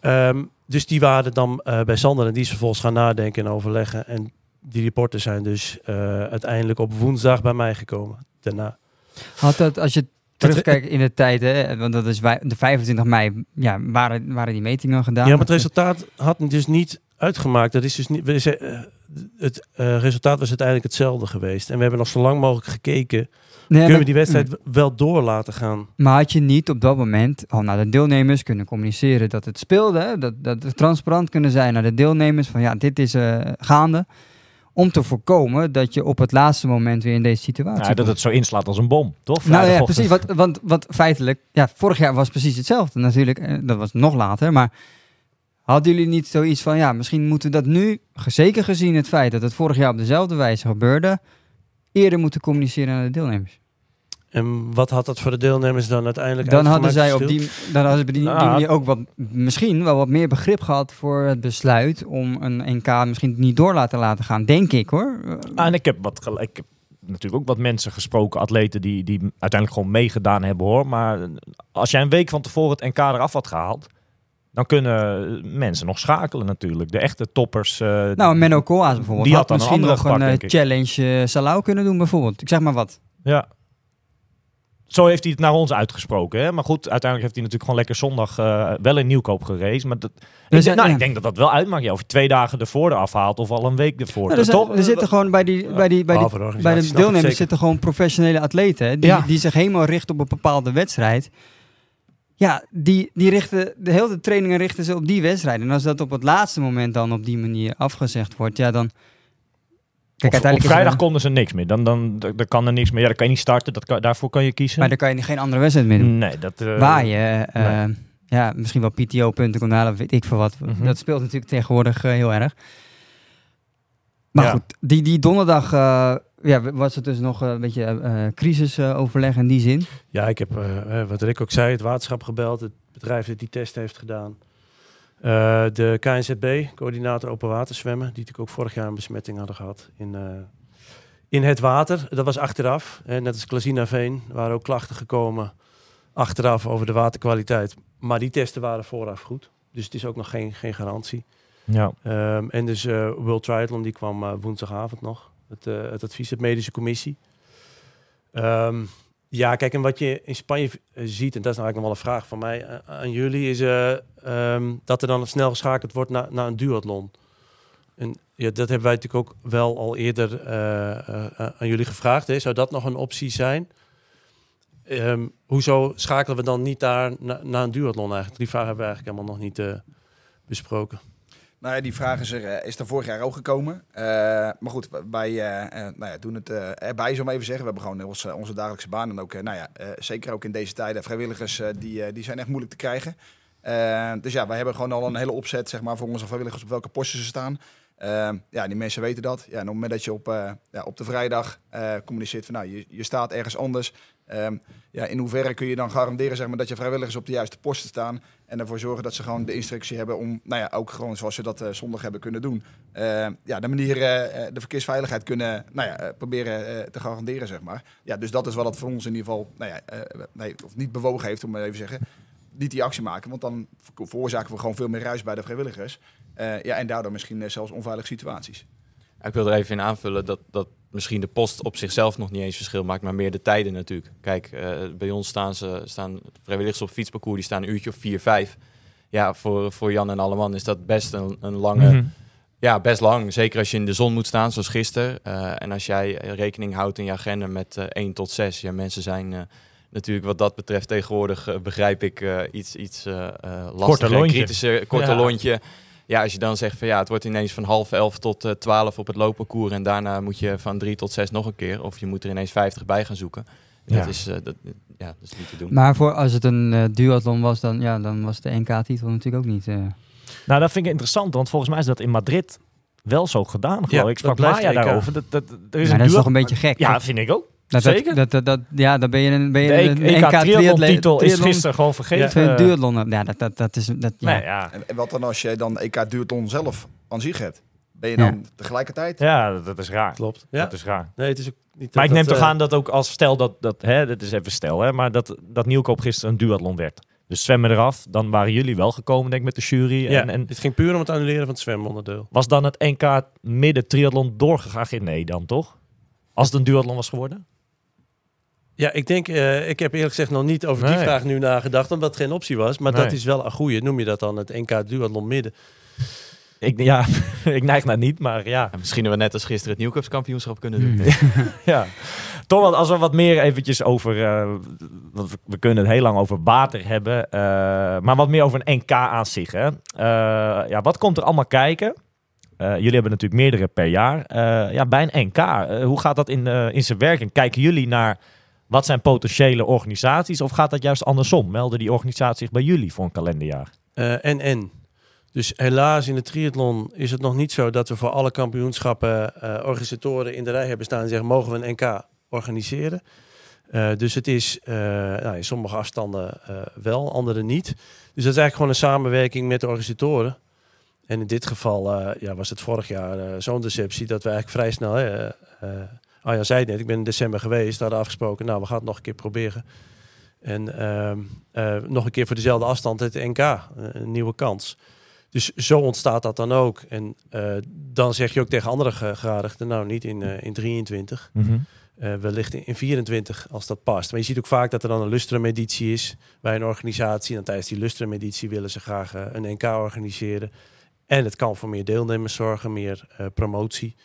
Ehm, dus die waren dan bij Sander en die is vervolgens gaan nadenken en overleggen. En die rapporten zijn dus uiteindelijk op woensdag bij mij gekomen. Daarna. Had dat, als je terugkijkt in de tijd, hè, want dat is wij- de 25 mei, ja, waren, waren die metingen gedaan. Ja, maar het resultaat had dus niet uitgemaakt. Dat is dus niet, eh, het eh, resultaat was uiteindelijk hetzelfde geweest. En we hebben nog zo lang mogelijk gekeken. Nee, kunnen we die wedstrijd w- wel door laten gaan? Maar had je niet op dat moment al naar de deelnemers kunnen communiceren dat het speelde, hè? dat, dat het transparant kunnen zijn naar de deelnemers van ja, dit is eh, gaande, om te voorkomen dat je op het laatste moment weer in deze situatie Ja, dat het zo inslaat als een bom, toch? Nou ja, precies. Want wat feitelijk, ja, vorig jaar was precies hetzelfde natuurlijk. eh, Dat was nog later, maar hadden jullie niet zoiets van, ja, misschien moeten we dat nu, zeker gezien het feit dat het vorig jaar op dezelfde wijze gebeurde, eerder moeten communiceren naar de deelnemers? En wat had dat voor de deelnemers dan uiteindelijk Dan hadden zij op die, dan hadden ze op die, die Ja. manier ook wat, misschien wel wat meer begrip gehad voor het besluit om een NK misschien niet door laten laten gaan, denk ik hoor. Ah, en ik heb, wat, gel- ik heb natuurlijk ook wat mensen gesproken, atleten die, die uiteindelijk gewoon meegedaan hebben hoor. Maar als jij een week van tevoren het NK eraf had gehaald, dan kunnen mensen nog schakelen natuurlijk. De echte toppers. eh, nou, Menno Koolhaas bijvoorbeeld Die had, had dan misschien andere nog een gepakt, eh, challenge eh, Salau kunnen doen bijvoorbeeld. Ik zeg maar wat. Ja. Zo heeft hij het naar ons uitgesproken. Hè? Maar goed, uiteindelijk heeft hij natuurlijk gewoon lekker zondag eh, wel in Nieuwkoop gereisd. Maar dat, ik, denk, nou, ja. ik denk dat dat wel uitmaakt. Ja, of je twee dagen ervoor eraf haalt of al een week ervoor. Nou, er, zijn- toch? er zitten gewoon bij die, bij die, bij die, de bij de deelnemers zitten gewoon professionele atleten. Hè, die, Ja. die zich helemaal richten op een bepaalde wedstrijd. Ja, die, die richten, de hele trainingen richten ze op die wedstrijd. En als dat op het laatste moment dan op die manier afgezegd wordt, ja dan... Kijk, Op- vrijdag konden ze niks meer. Dan, dan, dan dan kan er niks meer. Ja, dan kan je niet starten. Dat kan, daarvoor kan je kiezen. Maar dan kan je geen andere wedstrijd meer doen. nee, dat... eh, Waar je, eh, ja, misschien wel PTO-punten kon halen, weet ik veel wat. Mhm. Dat speelt natuurlijk tegenwoordig eh, heel erg. Maar Ja. goed, die, die donderdag eh, ja, was het dus nog een beetje eh crisisoverleg in die zin. Ja, ik heb, wat Rick ook zei, het waterschap gebeld. Het bedrijf dat die test heeft gedaan. Eh, de KNZB, coördinator open water zwemmen. Die natuurlijk ook vorig jaar een besmetting hadden gehad in, eh, in het water. Dat was achteraf. Eh, net als Klazina Veen waren ook klachten gekomen achteraf over de waterkwaliteit. Maar die testen waren vooraf goed. Dus het is ook nog geen, geen garantie. Ja. Ehm, en dus eh World Triathlon, die kwam woensdagavond nog. Het, het advies, het medische commissie. Ehm, ja, kijk, en wat je in Spanje eh, ziet, en dat is nou eigenlijk nog wel een vraag van mij eh, aan jullie, is eh, ehm, dat er dan snel geschakeld wordt naar, naar een duathlon. En ja, dat hebben wij natuurlijk ook wel al eerder aan jullie gevraagd. Hè. Zou dat nog een optie zijn? Ehm, hoezo schakelen we dan niet daar na- naar een duathlon eigenlijk? Die vraag hebben we eigenlijk helemaal nog niet besproken. Nou ja, die vraag is er, eh, is er vorig jaar ook gekomen. Eh, maar goed, wij eh, nou ja, doen het eh, erbij, zo maar even zeggen. We hebben gewoon onze, onze dagelijkse baan. En ook, nou ja, zeker ook in deze tijden, vrijwilligers, die, die zijn echt moeilijk te krijgen. Dus ja, wij hebben gewoon al een hele opzet zeg maar, voor onze vrijwilligers op welke posten ze staan. Eh, ja, die mensen weten dat. Ja, en op het moment dat je op, eh, ja, op de vrijdag eh, communiceert van nou, je, je staat ergens anders. Ehm, ja, in hoeverre kun je dan garanderen zeg maar, dat je vrijwilligers op de juiste posten staan en ervoor zorgen dat ze gewoon de instructie hebben om, nou ja, ook gewoon zoals ze dat eh, zondag hebben kunnen doen, eh, ja, de manier de verkeersveiligheid kunnen, nou ja, proberen te garanderen, zeg maar. Ja, dus dat is wat het voor ons in ieder geval, nou ja, nee, of niet bewogen heeft, om even zeggen. Niet die actie maken, want dan ver- veroorzaken we gewoon veel meer ruis bij de vrijwilligers. Eh, ja, en daardoor misschien eh, zelfs onveilige situaties. Ik wil er even in aanvullen dat, dat misschien de post op zichzelf nog niet eens verschil maakt, maar meer de tijden natuurlijk. Kijk, eh, bij ons staan, ze, staan vrijwilligers op fietsparcours, die staan een uurtje of vier, vijf. Ja, voor, voor Jan en Alleman is dat best een, een lange, Mhm. ja, best lang. Zeker als je in de zon moet staan, zoals gisteren. Eh, en als jij rekening houdt in je agenda met eh 1 tot 6. Ja, mensen zijn eh, natuurlijk wat dat betreft tegenwoordig, eh, begrijp ik, eh, iets, iets eh eh lastiger, lontje. kritischer, korter Ja. lontje. ja, als je dan zegt van ja, het wordt ineens van half elf tot eh 12 op het loopparcours en daarna moet je van drie tot zes nog een keer. Of je moet er ineens 50 bij gaan zoeken. Dat, Ja. is, eh, dat, ja, dat is niet te doen. Maar voor, als het een duathlon was, dan, ja, dan was de NK-titel natuurlijk ook niet. eh. Nou, dat vind ik interessant, want volgens mij is dat in Madrid wel zo gedaan. Geloof Ja, ik. Sprak dat Maya daarover. Dat, dat, er is maar een dat is toch een beetje gek. Ja, vind ik ook. Dat, dat- zeker. Dat, dat, dat- ja, dan ben je een, ben je De een triathlon titel is gisteren gewoon vergeten. Een duathlon. Ja, dat, dat, dat is... Dat, ja. Nee, ja. En, wat dan als je dan EK duathlon zelf aan zich hebt? Ben je Ja. dan tegelijkertijd? ja, dat, dat is raar. Klopt. Ja. Dat is raar. Nee, het is ook niet Maar ik neem dat, toch eh, aan dat ook als stel dat, dat hè, dat is even stel, hè, maar dat, dat Nieuwkoop gisteren een duathlon werd. Dus zwemmen eraf, dan waren jullie wel gekomen denk ik met de jury. Ja, En, en het ging puur om het annuleren van het zwemonderdeel. was dan het NK midden triathlon doorgegaan? Nee dan toch? Als het een duathlon was geworden? Ja, ik denk, eh, ik heb eerlijk gezegd nog niet over die vraag nu nagedacht, omdat het geen optie was. Maar Nee. dat is wel een goeie. Noem je dat dan het NK duathlon midden? Ik, ja, *laughs* ik neig naar niet, maar ja. Ja, misschien hebben we net als gisteren het Nieuwkoopskampioenschap kunnen doen. Hmm. *laughs* ja. Toch, want als we wat meer eventjes over... eh, want we, kunnen het heel lang over water hebben. eh, maar wat meer over een NK aan zich. Hè. Eh, ja, wat komt er allemaal kijken? Eh, jullie hebben natuurlijk meerdere per jaar. Eh, ja, bij een NK, hoe gaat dat in, eh, in zijn werking? Kijken jullie naar wat zijn potentiële organisaties? Of gaat dat juist andersom? Melden die organisaties zich bij jullie voor een kalenderjaar? Eh, en en. Dus helaas in de triathlon is het nog niet zo dat we voor alle kampioenschappen eh, organisatoren in de rij hebben staan en zeggen mogen we een NK organiseren. Eh, dus het is nou, in sommige afstanden wel, andere niet. Dus dat is eigenlijk gewoon een samenwerking met de organisatoren. En in dit geval ja, was het vorig jaar zo'n deceptie dat we eigenlijk vrij snel... Eh, Arjan zei het net, ik ben in december geweest, hadden afgesproken, nou we gaan het nog een keer proberen. En ehm, eh, nog een keer voor dezelfde afstand het NK, eh, een nieuwe kans. Dus zo ontstaat dat dan ook. En eh, dan zeg je ook tegen andere ge- gegadigden, nou niet in, in 23, eh, wellicht in, in 24 als dat past. Maar je ziet ook vaak dat er dan een lustrum-editie is bij een organisatie. En tijdens die lustrum-editie willen ze graag een NK organiseren. En het kan voor meer deelnemers zorgen, meer promotie.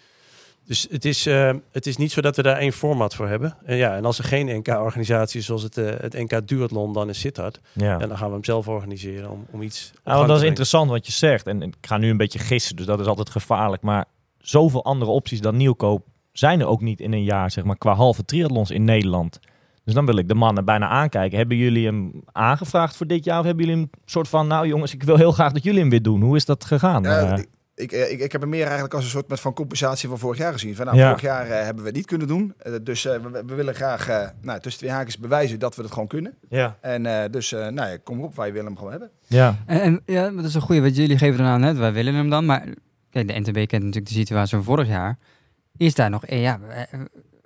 Dus het is, eh, het is niet zo dat we daar één format voor hebben. En, ja, en als er geen NK-organisatie is zoals het, eh, het NK Duathlon, dan is Sittard. Ja. En dan gaan we hem zelf organiseren om, om iets... op Nou, gang want dat te is interessant wat je zegt. En ik ga nu een beetje gissen, dus dat is altijd gevaarlijk. Maar zoveel andere opties dan nieuwkoop zijn er ook niet in een jaar, zeg maar, qua halve triathlons in Nederland. Dus dan wil ik de mannen bijna aankijken. Hebben jullie hem aangevraagd voor dit jaar? Of hebben jullie een soort van, nou jongens, ik wil heel graag dat jullie hem weer doen. Hoe is dat gegaan? Ja, Eh, ik, ik, eh, ik, ik heb hem meer eigenlijk als een soort met van compensatie van vorig jaar gezien. Van, nou, Ja. Vorig jaar eh, hebben we het niet kunnen doen. Eh, dus eh, we, we willen graag eh, nou, tussen twee haakjes bewijzen dat we het gewoon kunnen. ja. En eh, dus, eh, nou ja, kom op, wij willen hem gewoon hebben. ja. En, en ja, dat is een goede, want jullie geven dan aan, hè, wij willen hem dan. Maar kijk, de NTB kent natuurlijk de situatie van vorig jaar. Is daar nog, eh, ja,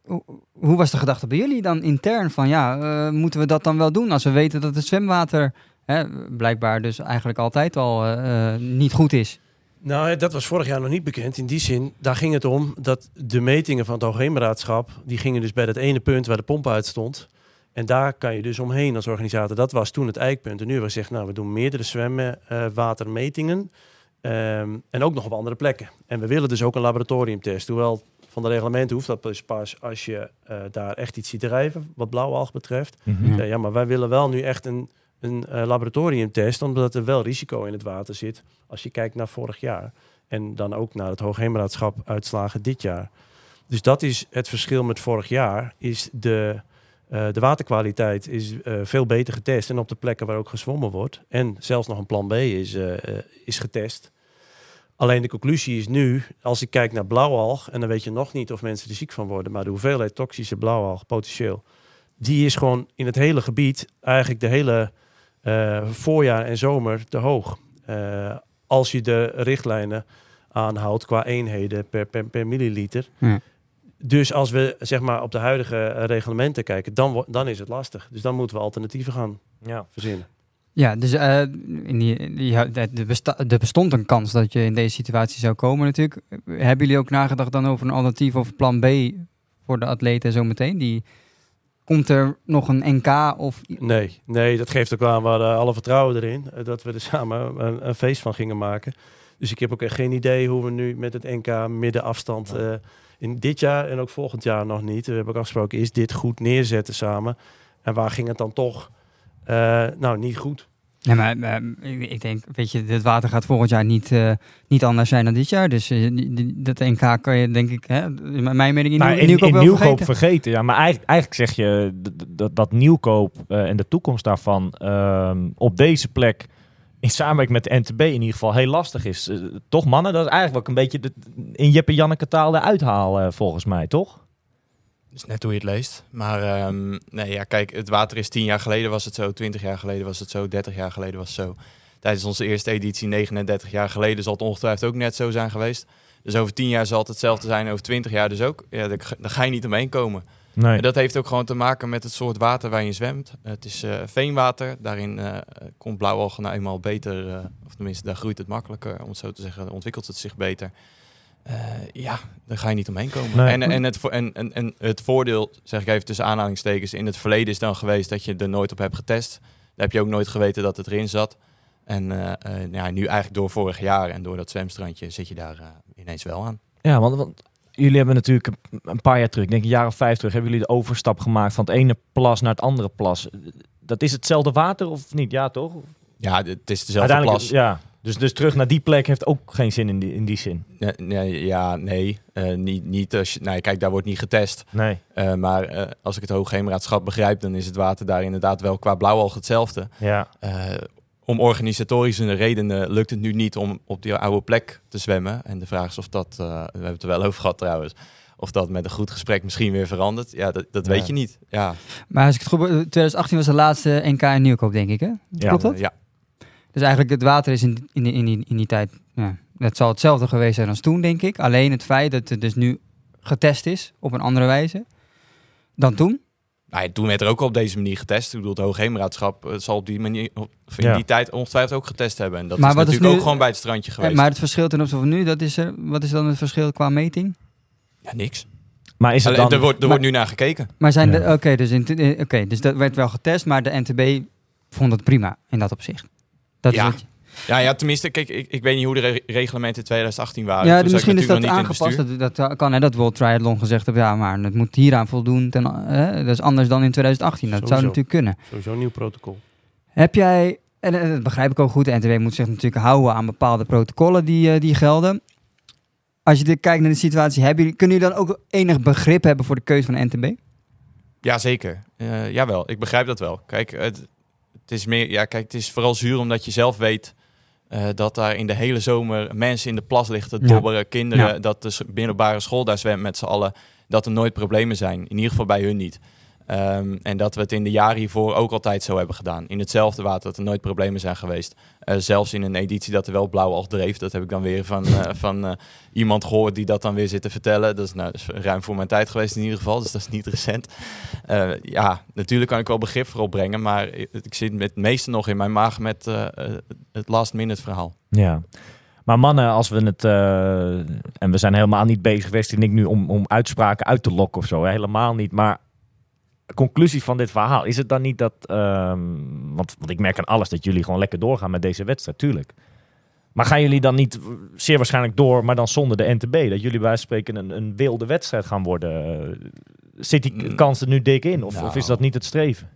hoe, hoe was de gedachte bij jullie dan intern van, ja, moeten we dat dan wel doen als we weten dat het zwemwater hè, blijkbaar dus eigenlijk altijd al niet goed is? Nou, dat was vorig jaar nog niet bekend. In die zin, daar ging het om dat de metingen van het Hoogheemraadschap... die gingen dus bij dat ene punt waar de pomp uit stond. En daar kan je dus omheen als organisator. Dat was toen het eikpunt. En nu hebben we gezegd, nou, we doen meerdere zwemwatermetingen. Ehm en ook nog op andere plekken. En we willen dus ook een laboratoriumtest. Hoewel van de reglementen hoeft dat dus pas als je eh, daar echt iets ziet drijven... wat blauwalg betreft. Mhm. Ja, maar wij willen wel nu echt een, een eh, laboratoriumtest, omdat er wel risico in het water zit. Als je kijkt naar vorig jaar. En dan ook naar het Hoogheemraadschap uitslagen dit jaar. Dus dat is het verschil met vorig jaar. Is de, eh, de waterkwaliteit is eh, veel beter getest. En op de plekken waar ook gezwommen wordt. En zelfs nog een plan B is, is getest. Alleen de conclusie is nu, als ik kijk naar blauwalg, en dan weet je nog niet of mensen er ziek van worden, maar de hoeveelheid toxische blauwalg potentieel, die is gewoon in het hele gebied eigenlijk de hele eh, voorjaar en zomer te hoog. Eh, als je de richtlijnen aanhoudt qua eenheden per, per, per milliliter. Ja. Dus als we zeg maar op de huidige reglementen kijken, dan, dan is het lastig. Dus dan moeten we alternatieven gaan ja. verzinnen. Ja, dus eh, in die, die, besta- er bestond een kans dat je in deze situatie zou komen natuurlijk. Hebben jullie ook nagedacht dan over een alternatief of plan B voor de atleten zometeen? Die, komt er nog een NK of... Nee, nee, dat geeft ook aan. We hadden alle vertrouwen erin eh, dat we er *laughs* samen een, een feest van gingen maken. Dus ik heb ook echt geen idee hoe we nu met het NK middenafstand eh, in dit jaar en ook volgend jaar nog niet. We hebben ook afgesproken, is dit goed neerzetten samen? En waar ging het dan toch? eh, nou, niet goed. Ja, maar ik, denk, weet je, het water gaat volgend jaar niet, eh, niet anders zijn dan dit jaar. Dus die- dat NK kan je, denk ik, hè, mijn mening in, Nou, Nieuw- in, Nieuwkoop in wel nieuwkoop vergeten. vergeten. Ja, maar eigenlijk, eigenlijk zeg je dat, dat nieuwkoop eh, en de toekomst daarvan ehm, op deze plek in samenwerking met de NTB in ieder geval heel lastig is. Toch mannen, dat is eigenlijk wel een beetje de, in Jeppe Janneke taal eruit halen volgens mij, toch? Is net hoe je het leest. Maar ehm, nee, ja, kijk, het water is tien jaar geleden was het zo, 20 jaar geleden was het zo, 30 jaar geleden was het zo. Tijdens onze eerste editie, 39 jaar geleden, zal het ongetwijfeld ook net zo zijn geweest. Dus over 10 jaar zal het hetzelfde zijn, over 20 jaar dus ook. Ja, daar, daar ga je niet omheen komen. Nee. En dat heeft ook gewoon te maken met het soort water waar je zwemt. Het is eh, veenwater. Daarin eh, komt blauwalgen nou eenmaal beter, eh, of tenminste, daar groeit het makkelijker, om het zo te zeggen, ontwikkelt het zich beter. Eh, ja, daar ga je niet omheen komen. Nee. En, en, het, vo- en, en, en het voordeel, zeg ik even tussen aanhalingstekens, in het verleden is dan geweest dat je er nooit op hebt getest. Daar heb je ook nooit geweten dat het erin zat. En eh, ja, nu eigenlijk door vorig jaar en door dat zwemstrandje zit je daar ineens wel aan. Ja, want, want jullie hebben natuurlijk een, paar jaar terug, ik denk een jaar of vijf terug, hebben jullie de overstap gemaakt van het ene plas naar het andere plas. Dat is hetzelfde water of niet? Ja, toch? Ja, het is dezelfde plas. ja. Dus, dus terug naar die plek heeft ook geen zin in die, in die zin. Nee, nee, ja, nee. eh, niet, niet als je, nee, kijk, daar wordt niet getest. Nee. Eh, maar eh, als ik het Hoogheemraadschap begrijp, dan is het water daar inderdaad wel qua blauwalg hetzelfde. Ja. Eh, om organisatorische redenen lukt het nu niet om op die oude plek te zwemmen. En de vraag is of dat, eh, we hebben het er wel over gehad trouwens, of dat met een goed gesprek misschien weer verandert. Ja, dat, dat Ja. weet je niet. Ja, Maar als ik het goed be- 2018 was de laatste NK in Nieuwkoop, denk ik, hè? Ja, Klopt dat? Eh, ja. Dus eigenlijk het water is in, in, die- in, die, in die tijd, ja, het zal hetzelfde geweest zijn als toen, denk ik. Alleen het feit dat het dus nu getest is op een andere wijze dan toen. Nou, ja, toen werd er ook al op deze manier getest. Ik bedoel, het Hoogheemraadschap eh, zal op die manier, in Ja. die tijd ongetwijfeld ook getest hebben. En dat Maar is wat is natuurlijk nu- ook gewoon bij het strandje Eh, geweest. maar het verschil ten opzichte van nu, dat is er, wat is dan het verschil qua meting? ja, niks. Maar is het dan... er wordt, er maar- wordt nu naar gekeken. Maar zijn Ja. oké, dus, in- eh, oké, dus dat werd wel getest, maar de NTB vond het prima in dat opzicht. Dat Ja. is Ja, ja, tenminste, kijk, ik, ik weet niet hoe de re- reglementen in 2018 waren. ja, Toen dus misschien is dat aangepast. Dat, dat kan, hè, dat World Triathlon gezegd heeft, ja, maar het moet hieraan voldoen. Ten, hè, dat is anders dan in 2018. Dat zou natuurlijk kunnen. Sowieso een nieuw protocol. Heb jij, en dat begrijp ik ook goed, de NTB moet zich natuurlijk houden aan bepaalde protocollen die, eh, die gelden. Als je dit kijkt naar de situatie, hebben jullie, kunnen jullie dan ook enig begrip hebben voor de keuze van de NTB? Ja, zeker. Eh, jawel, ik begrijp dat wel. Kijk, het, het is meer, ja, kijk, het is vooral zuur omdat je zelf weet eh, dat daar in de hele zomer mensen in de plas liggen te Ja. dobberen, kinderen, Ja. dat de middelbare school daar zwemt met z'n allen, dat er nooit problemen zijn. In ieder geval bij hun niet. Ehm, en dat we het in de jaren hiervoor ook altijd zo hebben gedaan. In hetzelfde water dat er nooit problemen zijn geweest. Eh, zelfs in een editie dat er wel blauw al dreef. Dat heb ik dan weer van, eh, van eh, iemand gehoord die dat dan weer zit te vertellen. Dat is, nou, ruim voor mijn tijd geweest in ieder geval. Dus dat is niet recent. Ja, natuurlijk kan ik wel begrip voor opbrengen. Maar ik zit met het meeste nog in mijn maag met het last minute verhaal. Ja. Maar mannen, als we het... en we zijn helemaal niet bezig geweest, en ik nu, om, om uitspraken uit te lokken of zo. Helemaal niet. Maar conclusie van dit verhaal, is het dan niet dat... ehm, want, want ik merk aan alles dat jullie gewoon lekker doorgaan met deze wedstrijd, tuurlijk. Maar gaan jullie dan niet eh, zeer waarschijnlijk door, maar dan zonder de NTB? Dat jullie bij spreken een, een wilde wedstrijd gaan worden? Zit die Mm. kans er nu dik in? Of, Nou. of is dat niet het streven?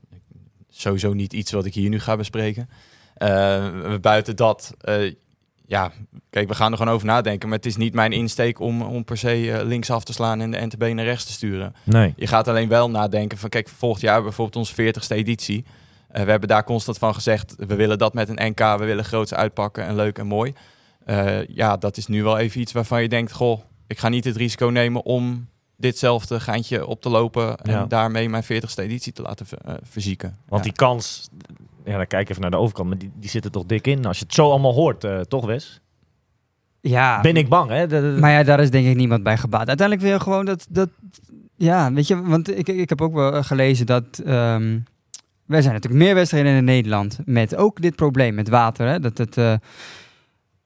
Sowieso niet iets wat ik hier nu ga bespreken. Eh, buiten dat, eh, ja, kijk, we gaan er gewoon over nadenken. Maar het is niet mijn insteek om, om per se eh, links af te slaan en de NTB naar rechts te sturen. Nee. Je gaat alleen wel nadenken van, kijk, volgend jaar bijvoorbeeld onze 40ste editie. Eh, we hebben daar constant van gezegd, we willen dat met een NK, we willen groots uitpakken en leuk en mooi. Eh, ja, dat is nu wel even iets waarvan je denkt, goh, ik ga niet het risico nemen om ditzelfde geintje op te lopen en Ja. daarmee mijn 40ste editie te laten ver- verzieken. Want Ja. die kans, ja, dan kijk ik even naar de overkant, maar die, die zit er toch dik in. Als je het zo allemaal hoort, eh, toch Wes? Ja, Ben ik bang, hè? De- de- Maar ja, daar is denk ik niemand bij gebaat. Uiteindelijk wil je gewoon dat, dat ja, weet je, want ik, ik heb ook wel gelezen dat ehm er zijn natuurlijk meer wedstrijden in Nederland met ook dit probleem met water. Hè? Dat het, eh,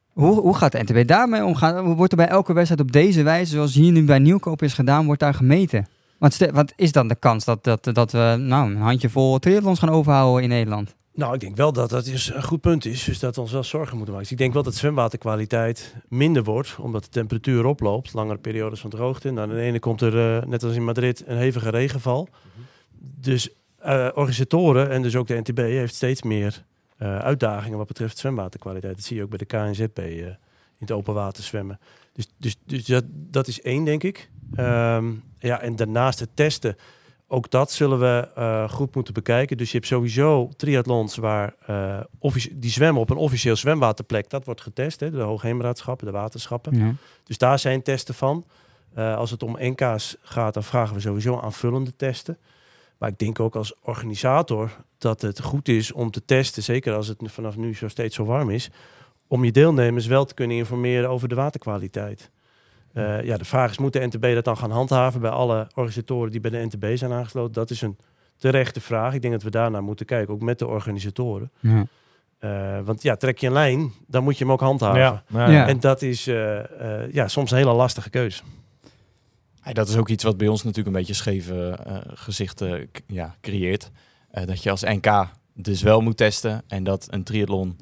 hoe, hoe gaat de NTB daarmee omgaan? Hoe Wordt er bij elke wedstrijd op deze wijze, zoals hier nu bij Nieuwkoop is gedaan, wordt daar gemeten? Wat, ste- wat is dan de kans dat, dat, dat we nou, een handjevol triathlons gaan overhouden in Nederland? Nou, ik denk wel dat dat dus een goed punt is. Dus dat we ons wel zorgen moeten maken. Dus ik denk wel dat zwemwaterkwaliteit minder wordt. Omdat de temperatuur oploopt. Langere periodes van droogte. Nou, aan de ene komt er, eh, net als in Madrid, een hevige regenval. Dus eh, organisatoren en dus ook de NTB heeft steeds meer eh, uitdagingen wat betreft zwemwaterkwaliteit. Dat zie je ook bij de KNZP in het open water zwemmen. Dus, dus, dus dat, dat is één, denk ik. Ehm, ja, en daarnaast het testen. Ook dat zullen we eh, goed moeten bekijken. Dus je hebt sowieso triathlons waar eh, die zwemmen op een officieel zwemwaterplek. Dat wordt getest, hè, de Hoogheemraadschappen, de waterschappen. Ja. Dus daar zijn testen van. Eh, als het om NK's gaat, dan vragen we sowieso aanvullende testen. Maar ik denk ook als organisator dat het goed is om te testen, zeker als het vanaf nu zo steeds zo warm is, om je deelnemers wel te kunnen informeren over de waterkwaliteit. Eh, ja, de vraag is, moet de NTB dat dan gaan handhaven bij alle organisatoren die bij de NTB zijn aangesloten? Dat is een terechte vraag. Ik denk dat we daarnaar moeten kijken, ook met de organisatoren. Ja. Eh, want ja, trek je een lijn, dan moet je hem ook handhaven. Ja, ja, Ja. En dat is eh, eh, ja, soms een hele lastige keuze. Dat is ook iets wat bij ons natuurlijk een beetje scheve eh, gezichten ja, creëert. Eh, dat je als NK dus wel moet testen en dat een triathlon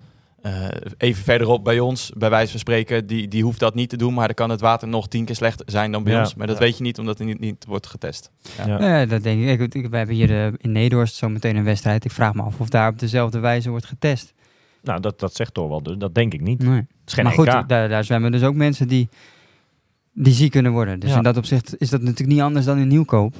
eh, even verderop bij ons, bij wijze van spreken, die, die hoeft dat niet te doen, maar dan kan het water nog tien keer slechter zijn dan bij Ja, ons. Maar dat ja. weet je niet omdat er niet, niet wordt getest. Ja. Ja, dat denk ik. ik. ik- We hebben hier eh, in Nederhorst zo meteen een wedstrijd. Ik vraag me af of daar op dezelfde wijze wordt getest. Nou, dat, dat zegt toch wel. Dus dat denk ik niet. Nee. Het is geen maar goed, daar, daar zwemmen dus ook mensen die, die ziek kunnen worden. Dus Ja. in dat opzicht is dat natuurlijk niet anders dan in nieuwkoop.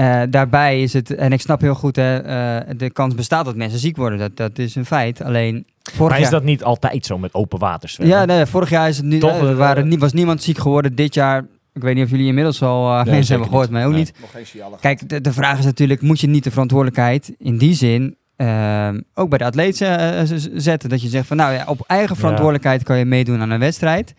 Eh, daarbij is het, en ik snap heel goed, hè, eh, de kans bestaat dat mensen ziek worden. Dat, dat is een feit. Alleen vorig Maar is jaar... dat niet altijd zo met open water zwemmen? Ja, nee, vorig jaar is het nu, Toch, eh, waren, was niemand ziek geworden. Dit jaar, ik weet niet of jullie inmiddels al mensen hebben gehoord, niet. maar ook Nee. niet. Nog geen signaal. Kijk, de, de vraag is natuurlijk, moet je niet de verantwoordelijkheid in die zin ehm, ook bij de atleet z- zetten? Dat je zegt van, nou ja, op eigen verantwoordelijkheid kan je meedoen aan een wedstrijd.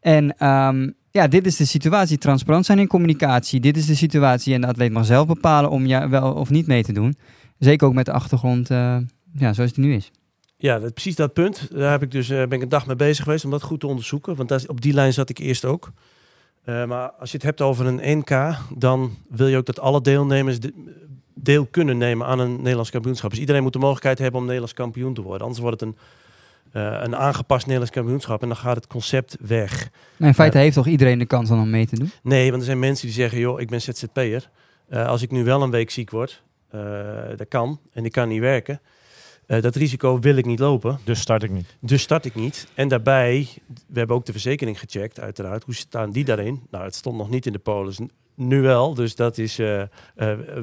En ehm, ja, dit is de situatie. Transparant zijn in communicatie. Dit is de situatie en de atleet mag zelf bepalen om ja, wel of niet mee te doen. Zeker ook met de achtergrond, eh, ja, zoals die nu is. Ja, precies dat punt. Daar heb ik dus, eh, ben ik een dag mee bezig geweest om dat goed te onderzoeken. Want op die lijn zat ik eerst ook. Eh, maar als je het hebt over een NK, dan wil je ook dat alle deelnemers de- deel kunnen nemen aan een Nederlands kampioenschap. Dus iedereen moet de mogelijkheid hebben om Nederlands kampioen te worden. Anders wordt het een, een aangepast Nederlands kampioenschap en dan gaat het concept weg. Maar in feite heeft toch iedereen de kans dan om mee te doen? Nee, want er zijn mensen die zeggen, joh, ik ben ZZP'er. Eh als ik nu wel een week ziek word, eh, dat kan, en ik kan niet werken. eh, dat risico wil ik niet lopen. Dus start ik niet. Dus start ik niet. En daarbij, we hebben ook de verzekering gecheckt, uiteraard. Hoe staan die daarin? Nou, het stond nog niet in de polis. Nu wel, dus dat is eh, eh,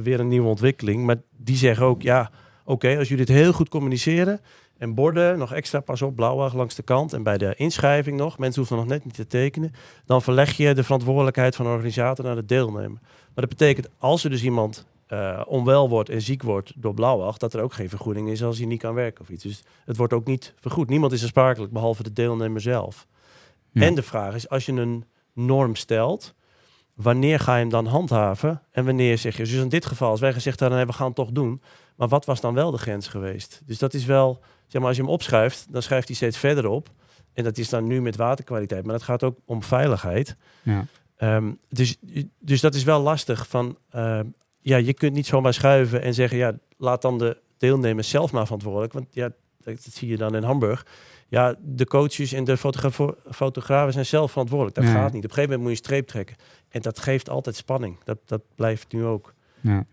weer een nieuwe ontwikkeling. Maar die zeggen ook, ja, oké, als jullie het heel goed communiceren... en borden, nog extra pas op, blauwig langs de kant... en bij de inschrijving nog, mensen hoeven nog net niet te tekenen... dan verleg je de verantwoordelijkheid van de organisator naar de deelnemer. Maar dat betekent, als er dus iemand eh, onwel wordt en ziek wordt door blauwag... dat er ook geen vergoeding is als hij niet kan werken of iets. Dus het wordt ook niet vergoed. Niemand is aansprakelijk, behalve de deelnemer zelf. Ja. En de vraag is, als je een norm stelt, wanneer ga je hem dan handhaven? En wanneer zeg je, dus in dit geval, als wij gezegd hadden, nee, we gaan het toch doen. Maar wat was dan wel de grens geweest? Dus dat is wel, zeg maar, als je hem opschuift, dan schuift hij steeds verder op. En dat is dan nu met waterkwaliteit, maar dat gaat ook om veiligheid. Ja. Ehm, dus, dus dat is wel lastig. Van, ehm, ja, je kunt niet zomaar schuiven en zeggen, ja, laat dan de deelnemers zelf maar verantwoordelijk. Want ja, dat, dat zie je dan in Hamburg. Ja, de coaches en de fotogra- fotografen zijn zelf verantwoordelijk. Dat gaat niet. Op een gegeven moment moet je een streep trekken. En dat geeft altijd spanning. Dat, dat blijft nu ook. Ja.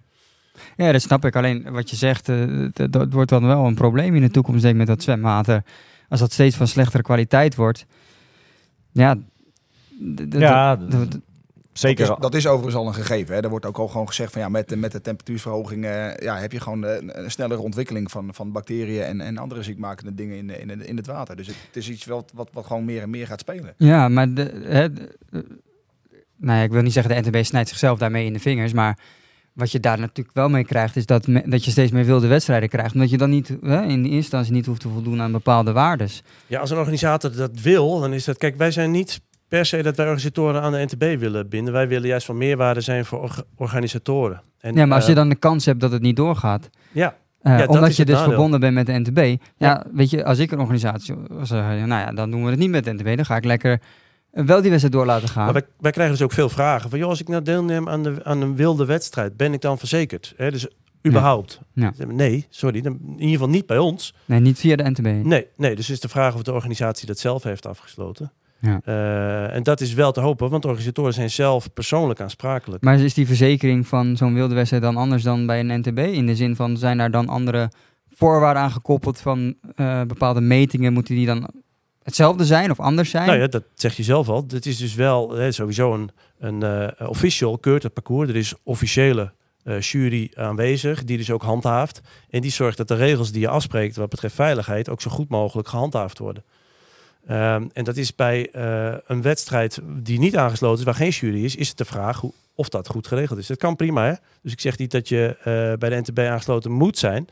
Ja, dat snap ik. Alleen wat je zegt, eh, dat, wordt dan wel een probleem in de toekomst, denk ik, met dat zwemwater. Als dat steeds van slechtere kwaliteit wordt. Ja, Ja, Zeker. Dat is, dat is overigens al een gegeven. Hè. Er wordt ook al gewoon gezegd van ja, met, de- met de temperatuurverhoging ja, heb je gewoon eh, een, een snellere ontwikkeling van, van bacteriën en, en andere ziekmakende dingen in, in, in het water. Dus het, het is iets wat, wat, wat gewoon meer en meer gaat spelen. Ja, maar de, hè, de- nou ja, ik wil niet zeggen de NTB snijdt zichzelf daarmee in de vingers, maar wat je daar natuurlijk wel mee krijgt, is dat, me- dat je steeds meer wilde wedstrijden krijgt. Omdat je dan niet hè, in eerste instantie niet hoeft te voldoen aan bepaalde waardes. Ja, als een organisator dat wil, dan is dat... Kijk, wij zijn niet per se dat wij organisatoren aan de NTB willen binden. Wij willen juist van meerwaarde zijn voor orga- organisatoren. En, Ja, maar als je eh, dan de kans hebt dat het niet doorgaat, Ja, eh, dat omdat je dus nadeel. verbonden bent met de NTB. Ja, weet je, als ik een organisatie was, eh, nou ja, dan doen we het niet met de NTB. Dan ga ik lekker wel die wedstrijd door laten gaan. Maar wij, wij krijgen dus ook veel vragen. Van, joh, als ik nou deelneem aan, de, aan een wilde wedstrijd, ben ik dan verzekerd? Hè, dus überhaupt. Ja. Nee, sorry. In ieder geval niet bij ons. Nee, niet via de NTB. Nee, nee, dus is de vraag of de organisatie dat zelf heeft afgesloten. Ja. Eh, en dat is wel te hopen, want organisatoren zijn zelf persoonlijk aansprakelijk. Maar is die verzekering van zo'n wilde wedstrijd dan anders dan bij een NTB? In de zin van, zijn daar dan andere voorwaarden aangekoppeld van eh, bepaalde metingen? Moeten die dan hetzelfde zijn of anders zijn? Nou ja, dat zeg je zelf al. Dit is dus wel hè, sowieso een, een eh, official keurt het parcours. Er is officiële eh, jury aanwezig, die dus ook handhaaft. En die zorgt dat de regels die je afspreekt wat betreft veiligheid ook zo goed mogelijk gehandhaafd worden. Ehm, en dat is bij eh, een wedstrijd die niet aangesloten is, waar geen jury is, is het de vraag hoe, of dat goed geregeld is. Dat kan prima, hè? Dus ik zeg niet dat je bij de NTB aangesloten moet zijn.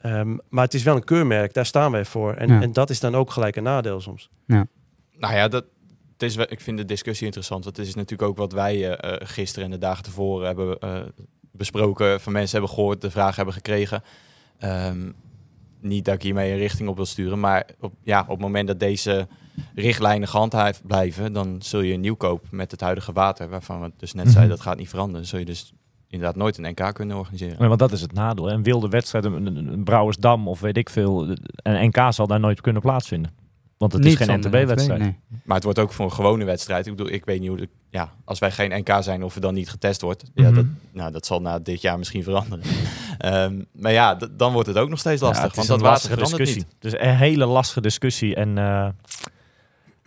Ehm, maar het is wel een keurmerk, daar staan wij voor. En, Ja. en dat is dan ook gelijk een nadeel soms. Nou ja, dat, het is, ik vind de discussie interessant. Want het is natuurlijk ook wat wij eh, eh, gisteren en de dagen tevoren hebben eh, besproken. Van mensen hebben gehoord, de vraag hebben gekregen. Ehm, niet dat ik hiermee een richting op wil sturen. Maar op, ja, op het moment dat deze richtlijnen gehandhaafd blijven... dan zul je een nieuwkoop met het huidige water... waarvan we dus net Mhm. zeiden dat gaat niet veranderen. Zul je dus inderdaad nooit een NK kunnen organiseren. Nee, want dat is het nadeel. hè. Een wilde wedstrijd, een, een, een Brouwersdam of weet ik veel. Een NK zal daar nooit kunnen plaatsvinden. Want het is Niet geen zonder NTB-wedstrijd. nee. Maar het wordt ook voor een gewone wedstrijd. Ik bedoel, ik weet niet hoe... De, ja, als wij geen NK zijn of er dan niet getest wordt... Ja, Mhm. dat, nou, dat zal na dit jaar misschien veranderen. *laughs* Ehm, maar ja, dan wordt het ook nog steeds lastig. Ja, het is want een dat water lastige verandert discussie. niet. Is een hele lastige discussie. En eh,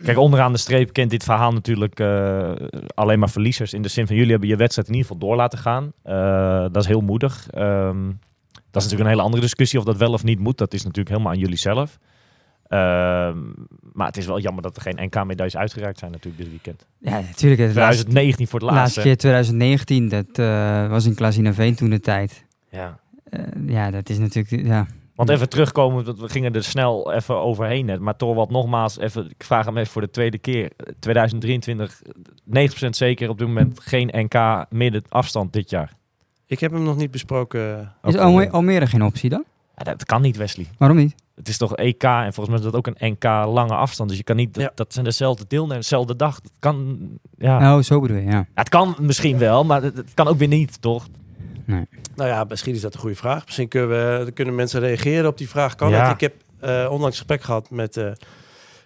kijk, onderaan de streep kent dit verhaal natuurlijk eh, alleen maar verliezers. In de zin van jullie hebben je wedstrijd in ieder geval door laten gaan. Eh, dat is heel moedig. Ehm, dat is natuurlijk een hele andere discussie of dat wel of niet moet. Dat is natuurlijk helemaal aan jullie zelf. Ehm, maar het is wel jammer dat er geen NK-medailles uitgereikt zijn natuurlijk dit weekend. Ja, natuurlijk. Het laatste, 2019 voor het laatste laatste. keer 2019, dat eh, was in Klazinaveen toen de tijd. Ja. Ja, dat is natuurlijk... Ja. Want even terugkomen, want we gingen er snel even overheen net. Maar toch wat nogmaals, even, ik vraag hem even voor de tweede keer. 2023, 90% zeker op dit moment geen NK midden afstand dit jaar. Ik heb hem nog niet besproken. Is Ook, Alme- eh, Almere geen optie dan? ja, dat kan niet, Wesley. Waarom niet? Het is toch EK en volgens mij is dat ook een NK lange afstand. Dus je kan niet, dat, Ja. dat zijn dezelfde deelnemers, dezelfde dag. Dat kan, ja. Oh, zo bedoel je, ja. Ja, het kan misschien wel, maar het, het kan ook weer niet, toch? Nou ja, misschien is dat een goede vraag. Misschien kunnen, we, kunnen mensen reageren op die vraag. Kan Ja. Ik heb eh, onlangs gesprek gehad met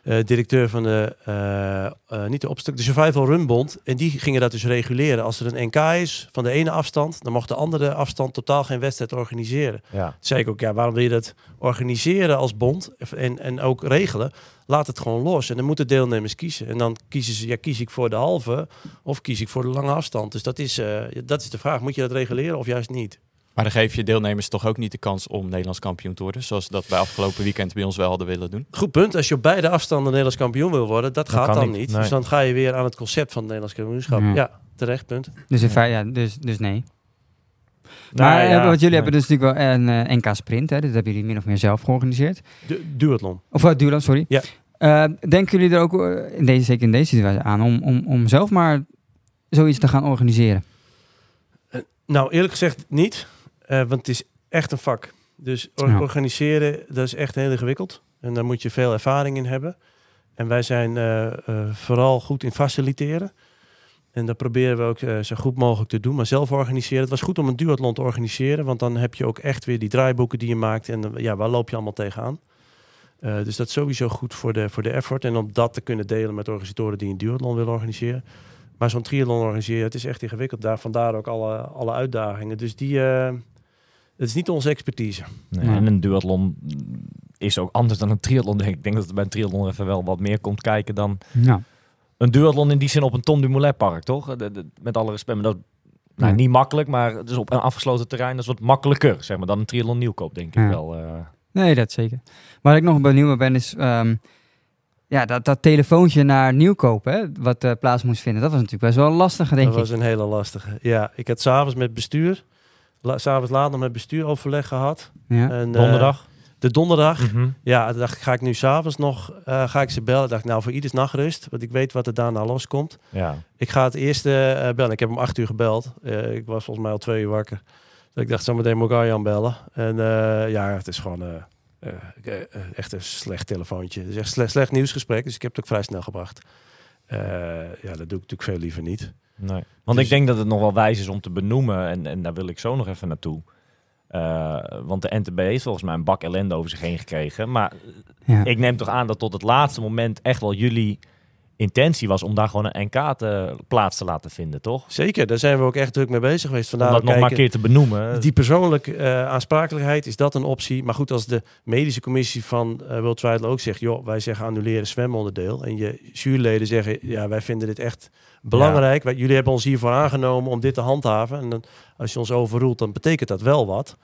de directeur van de, eh, eh, niet de opstuk, de Survival Run Bond. En die gingen dat dus reguleren. Als er een NK is van de ene afstand, dan mocht de andere afstand totaal geen wedstrijd organiseren. Ja. Toen zei ik ook, ja, waarom wil je dat organiseren als bond en, en ook regelen? Laat het gewoon los. En dan moeten deelnemers kiezen. En dan kiezen ze, ja, kies ik voor de halve of kies ik voor de lange afstand. Dus dat is, eh, dat is de vraag. Moet je dat reguleren of juist niet? Maar dan geef je deelnemers toch ook niet de kans om Nederlands kampioen te worden. Zoals dat bij afgelopen weekend bij ons wel hadden willen doen. Goed punt. Als je op beide afstanden Nederlands kampioen wil worden, dat, Dat gaat dan niet, niet. nee. Dus dan ga je weer aan het concept van het Nederlands kampioenschap. Ja. Ja, terecht punt. Dus, in feite, ja, dus, dus nee. Nou Maar eh, ja, want jullie nee. hebben dus natuurlijk wel een eh, NK Sprint, hè? dat hebben jullie min of meer zelf georganiseerd. Du duathlon. Of uh, Duurland, sorry. Ja. Denken jullie er ook, in deze, zeker in deze situatie, aan om, om, om zelf maar zoiets te gaan organiseren? Nou, eerlijk gezegd niet. Eh, want het is echt een vak. Dus or- Ja. organiseren, dat is echt heel ingewikkeld. En daar moet je veel ervaring in hebben. En wij zijn eh, eh, vooral goed in faciliteren. En dat proberen we ook zo goed mogelijk te doen. Maar zelf organiseren. Het was goed om een duathlon te organiseren. Want dan heb je ook echt weer die draaiboeken die je maakt. En ja, waar loop je allemaal tegenaan? Eh dus dat is sowieso goed voor de, voor de effort. En om dat te kunnen delen met organisatoren die een duathlon willen organiseren. Maar zo'n triathlon organiseren, het is echt ingewikkeld. Daar, vandaar ook alle, alle uitdagingen. Dus die, het is niet onze expertise. Nee. En een duathlon is ook anders dan een triathlon. denk Ik Ik denk dat er bij een triathlon even wel wat meer komt kijken dan Ja. een duathlon in die zin op een Tom Dumoulin park, toch? De- de- met alle respect, maar dat nou, niet makkelijk, maar dus op een afgesloten terrein dat is wat makkelijker, zeg maar, dan een triathlon nieuwkoop, denk ik Ja. wel. eh. Nee, dat zeker. Waar ik nog benieuwd ben is, ehm, ja, dat, dat telefoontje naar nieuwkoop, hè, wat eh, plaats moest vinden, dat was natuurlijk best wel lastig, denk dat ik. was een hele lastige. Ja, ik had s'avonds met bestuur, la, s'avonds laat nog met bestuur overleg gehad. Ja. En, eh, Donderdag. de donderdag. Mhm. Ja, toen dacht ik, ga ik nu s'avonds nog, eh, ga ik ze bellen. Ik dacht, nou, voor ieders nachtrust, want ik weet wat er daarna loskomt. Ja. Ik ga het eerste eh, bellen. Ik heb om acht uur gebeld. Eh, ik was volgens mij al twee uur wakker. Dus ik dacht, zometeen moet ik Arjan bellen. En eh, ja, het is gewoon echt een slecht telefoontje. Het is echt slecht, slecht nieuwsgesprek, dus ik heb het ook vrij snel gebracht. Eh, ja, dat doe ik natuurlijk veel liever niet. Nee. Want Dus- ik denk dat het nog wel wijs is om te benoemen, en, en daar wil ik zo nog even naartoe. Eh, want de NTB heeft volgens mij een bak ellende over zich heen gekregen. Maar Ja. ik neem toch aan dat tot het laatste moment echt wel jullie intentie was om daar gewoon een NK te, plaats te laten vinden, toch? Zeker, daar zijn we ook echt druk mee bezig geweest. Om Vandaar dat ook nog maar een keer te benoemen. Die persoonlijke eh, aansprakelijkheid, is dat een optie? Maar goed, als de medische commissie van eh World Triathlon ook zegt... joh, wij zeggen annuleren zwemonderdeel... en je juryleden zeggen, ja, wij vinden dit echt belangrijk. Wij, jullie hebben ons hiervoor aangenomen om dit te handhaven. En dan, als je ons overroelt, dan betekent dat wel wat.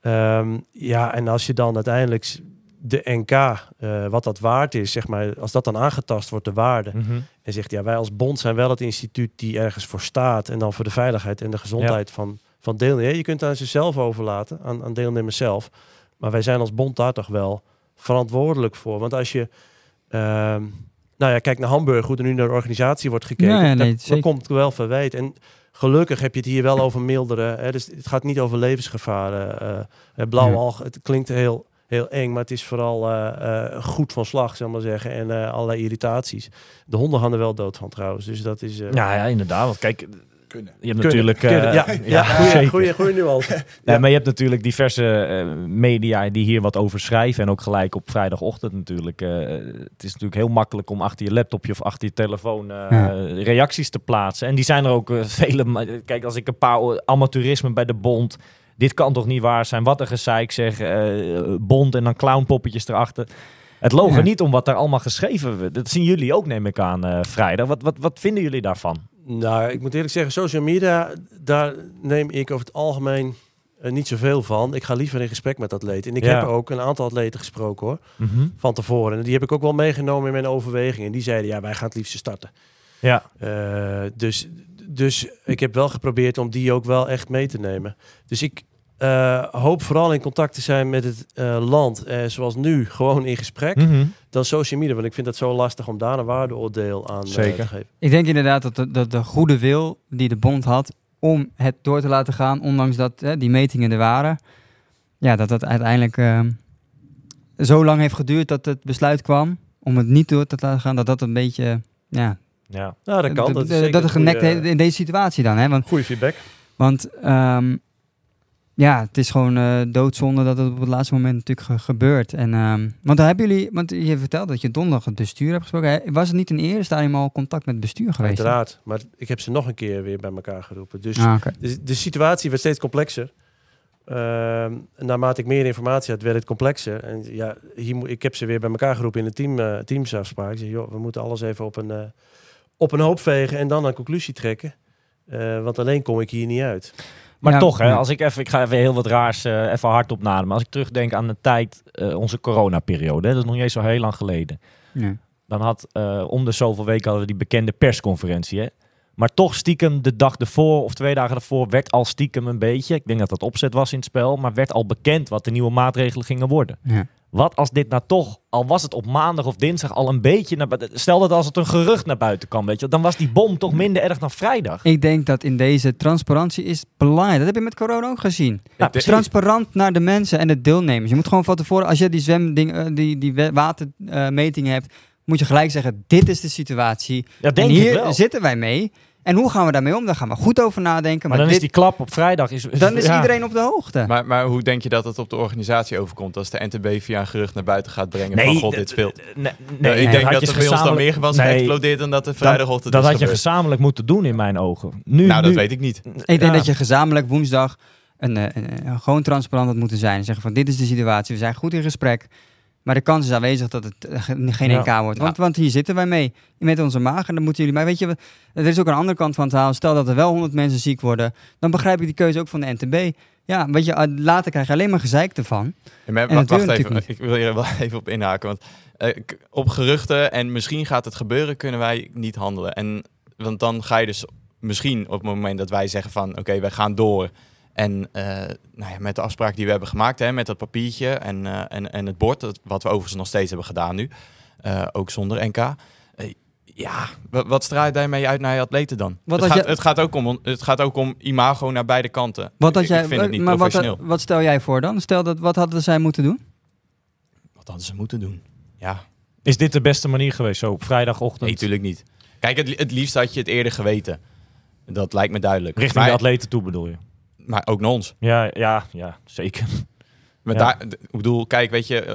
Ehm, ja, en als je dan uiteindelijk de NK, eh, wat dat waard is, zeg maar... als dat dan aangetast wordt, de waarde... Mhm. En zegt, ja, wij als bond zijn wel het instituut die ergens voor staat. En dan voor de veiligheid en de gezondheid van, van deelnemers. Je kunt het aan zichzelf overlaten, aan, aan deelnemers zelf. Maar wij zijn als bond daar toch wel verantwoordelijk voor. Want als je, ehm, nou ja, kijk naar Hamburg, hoe er nu naar de organisatie wordt gekeken. Ja, ja, nee, dat, komt wel verwijt. En gelukkig heb je het hier wel over mildere. Hè, dus het gaat niet over levensgevaren. eh eh, Ja. algen, het klinkt heel, heel eng, maar het is vooral eh, eh, goed van slag, zal ik maar zeggen. En eh, allerlei irritaties. De honden gaan er wel dood van trouwens. Dus dat is... eh, Ja, ja, inderdaad. Want kijk, Kunnen. je hebt kunnen, natuurlijk... eh, *laughs* ja. Nee, maar je hebt natuurlijk diverse eh, media die hier wat over schrijven. En ook gelijk op vrijdagochtend natuurlijk. eh, het is natuurlijk heel makkelijk om achter je laptopje of achter je telefoon eh, Ja. reacties te plaatsen. En die zijn er ook *laughs* vele. Kijk, als ik een paar amateurisme bij de bond. Dit kan toch niet waar zijn? Wat een gezeik zeg. eh, bond en dan clownpoppetjes erachter. Het loog er Ja. niet om wat daar allemaal geschreven wordt. Dat zien jullie ook, neem ik aan, eh, vrijdag. Wat, wat, wat vinden jullie daarvan? Nou, ik moet eerlijk zeggen, social media, daar neem ik over het algemeen eh, niet zoveel van. Ik ga liever in gesprek met atleten. En ik Ja. heb ook een aantal atleten gesproken hoor, van tevoren. En die heb ik ook wel meegenomen in mijn overwegingen. Die zeiden, ja, wij gaan het liefst starten. Ja. Eh, dus, dus ik heb wel geprobeerd om die ook wel echt mee te nemen. Dus ik eh, hoop vooral in contact te zijn met het eh, land, eh, zoals nu, gewoon in gesprek, Mhm. dan social media. Want ik vind het zo lastig om daar een waardeoordeel aan eh, Zeker. te geven. Ik denk inderdaad dat de, dat de goede wil die de bond had om het door te laten gaan, ondanks dat hè, die metingen er waren, ja, dat dat uiteindelijk eh, zo lang heeft geduurd dat het besluit kwam om het niet door te laten gaan, dat dat een beetje, ja, Ja. Nou, dat kan. d- Dat is dat het genekt in deze situatie dan, hè? Want, Goede feedback. want ehm, ja, het is gewoon eh, doodzonde dat het op het laatste moment natuurlijk ge- gebeurt. En, ehm, want daar hebben jullie, want je vertelde dat je donderdag het bestuur hebt gesproken. Was het niet in eerste stadium al contact met het bestuur geweest? Uiteraard. Maar ik heb ze nog een keer weer bij elkaar geroepen. Dus Ah, de, de situatie werd steeds complexer. Ehm, naarmate ik meer informatie had, werd het complexer. En ja, hier ik heb ze weer bij elkaar geroepen in een team, eh, teamsafspraak. Ik zeg, joh, we moeten alles even op een, eh, op een hoop vegen en dan een conclusie trekken. Want alleen kom ik hier niet uit. Maar Ja, toch, hè, als ik even, ik ga even heel wat raars eh, even hard opnamen. Als ik terugdenk aan de tijd, eh, onze coronaperiode, hè, dat is nog niet eens zo heel lang geleden. Ja. Dan had eh, om de zoveel weken hadden we die bekende persconferentie. Hè? Maar toch stiekem de dag ervoor of twee dagen ervoor werd al stiekem een beetje, ik denk dat dat opzet was in het spel, maar werd al bekend wat de nieuwe maatregelen gingen worden. Ja. Wat als dit nou toch, al was het op maandag of dinsdag al een beetje naar buiten, stel dat als het een gerucht naar buiten kwam, weet je, dan was die bom toch minder erg dan vrijdag. Ik denk dat in deze transparantie is belangrijk. Dat heb je met corona ook gezien. Ja. Transparant naar de mensen en de deelnemers. Je moet gewoon van tevoren, als je die zwemding, eh, die, die watermetingen hebt, moet je gelijk zeggen: dit is de situatie. Ja, denk en hier ik wel. zitten wij mee. En hoe gaan we daarmee om? Daar gaan we goed over nadenken. maar Maar, dan is dit, die klap op vrijdag. Is, dan is *laughs* ja. iedereen op de hoogte. Maar, maar hoe denk je dat het op de organisatie overkomt als de NTB via een gerucht naar buiten gaat brengen Nee, van god, dit speelt? Nee, nee, Nee, ik dat denk had dat je er bij ons dan gezamenlijk- meer was Nee, geëxplodeerd dan dat er vrijdagochtend Dat is had je gezamenlijk moeten doen in mijn ogen. Nu, Nou, dat nu- weet ik niet. Ik denk Ja. dat je gezamenlijk woensdag een, eh, een, een- gewoon transparant had moeten zijn. En zeggen van dit is de situatie, we zijn goed in gesprek. Maar de kans is aanwezig dat het eh, ge- geen Ja. NK wordt. Want, want hier zitten wij mee. Met onze maag. En dan moeten jullie... Maar weet je, er is ook een andere kant van het verhaal. Stel dat er wel 100 mensen ziek worden. Dan begrijp ik die keuze ook van de NTB. Ja, weet je, eh, later krijg je alleen maar gezeik ervan. Ja, maar wacht, even, ik wil hier wel *laughs* even op inhaken. Want eh, op geruchten en misschien gaat het gebeuren, kunnen wij niet handelen. En, want dan ga je dus misschien op het moment dat wij zeggen van oké, wij gaan door. En eh, nou ja, met de afspraak die we hebben gemaakt, hè, met dat papiertje en, eh, en, en het bord, dat, wat we overigens nog steeds hebben gedaan nu, eh, ook zonder NK. Eh, ja, wat, wat straal je daarmee uit naar je atleten dan? Wat het, gaat, je- het, gaat ook om, het gaat ook om imago naar beide kanten. Wat jij, ik vind het niet maar wat, professioneel. wat stel jij voor dan? Stel dat, wat hadden zij moeten doen? Wat hadden ze moeten doen? Ja, Is dit de beste manier geweest, zo op vrijdagochtend? Nee, natuurlijk niet. Kijk, het, het liefst had je het eerder geweten. Dat lijkt me duidelijk. Richting maar, de atleten toe bedoel je? Maar ook naar ons. Ja, ja, ja zeker. Maar Ja. daar, ik bedoel, kijk, weet je, eh,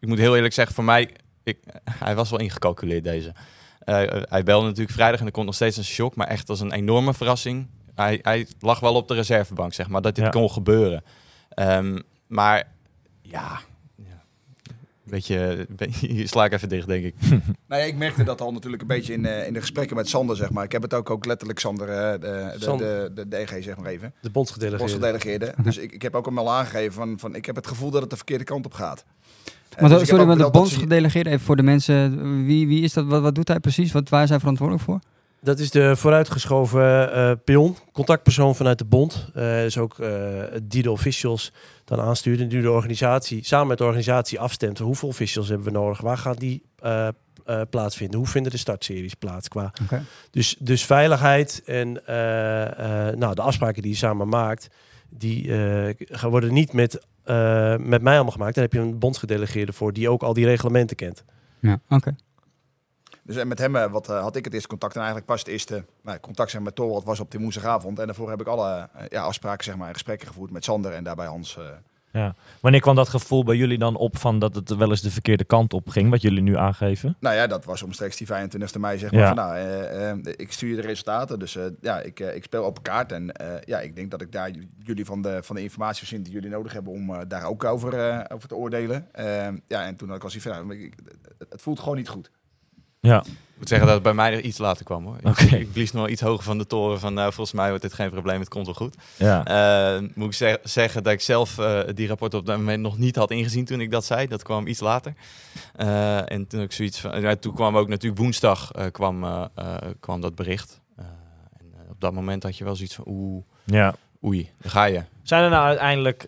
ik moet heel eerlijk zeggen, voor mij, ik, hij was wel ingecalculeerd deze. Eh, hij belde natuurlijk vrijdag en er komt nog steeds een shock, maar echt als een enorme verrassing. Hij, hij lag wel op de reservebank, zeg maar, dat dit Ja. kon gebeuren. Ehm, maar ja. Beetje, beetje- hier sla ik even dicht, denk ik. *laughs* Nou ja, ik merkte dat al natuurlijk een beetje in, eh, in de gesprekken met Sander, zeg maar. Ik heb het ook, ook letterlijk Sander, eh, de, de, Sander. de, de DG, zeg maar even. De bondsgedelegeerde. Postgedelegeerde. *laughs* Dus ik, ik heb ook hem al aangegeven van, van, ik heb het gevoel dat het de verkeerde kant op gaat. Maar dus ik heb sorry, maar de bondsgedelegeerde, even voor de mensen, wie, wie is dat, wat, wat doet hij precies, wat, waar is hij verantwoordelijk voor? Dat is de vooruitgeschoven eh pion, contactpersoon vanuit de bond. Eh dus ook eh, die de officials dan aanstuurt en die de organisatie, samen met de organisatie afstemt. Hoeveel officials hebben we nodig? Waar gaan die eh, eh, plaatsvinden? Hoe vinden de startseries plaats? Qua. Dus, dus veiligheid en eh, nou, de afspraken die je samen maakt, die gaan worden niet met, met mij allemaal gemaakt. Daar heb je een bondsgedelegeerde voor die ook al die reglementen kent. Ja, oké. Dus en met hem eh, wat, eh, had ik het eerste contact. En eigenlijk pas het eerste nou, contact zeg maar, met Torwald was op die woensdagavond. En daarvoor heb ik alle eh, ja, afspraken zeg maar, en gesprekken gevoerd met Sander en daarbij Hans. eh. Ja. Wanneer kwam dat gevoel bij jullie dan op van dat het wel eens de verkeerde kant op ging, wat jullie nu aangeven? nou ja, dat was omstreeks die 25e mei zeg maar. Ja. Van, nou, eh, eh, ik stuur je de resultaten. Dus eh, ja, ik, eh, ik speel op kaart. En eh, ja, ik denk dat ik daar jullie van de, van de informatie voorzien die jullie nodig hebben om eh, daar ook over, eh, over te oordelen. Eh, ja, en toen had ik al zoiets van, nou, het voelt gewoon niet goed. Ja. Ik moet zeggen dat het bij mij er iets later kwam hoor. Ik, ik blies nog iets hoger van de toren van nou, volgens mij wordt dit geen probleem, het komt wel goed. Ja. Eh, moet ik zeg- zeggen dat ik zelf eh, die rapport op dat moment nog niet had ingezien toen ik dat zei. Dat kwam iets later. Eh, en toen ik zoiets van, ja, toen kwam ook natuurlijk woensdag eh, kwam, kwam dat bericht. En op dat moment had je wel zoiets van oeh, ja. oei, daar ga je. Zijn er nou uiteindelijk,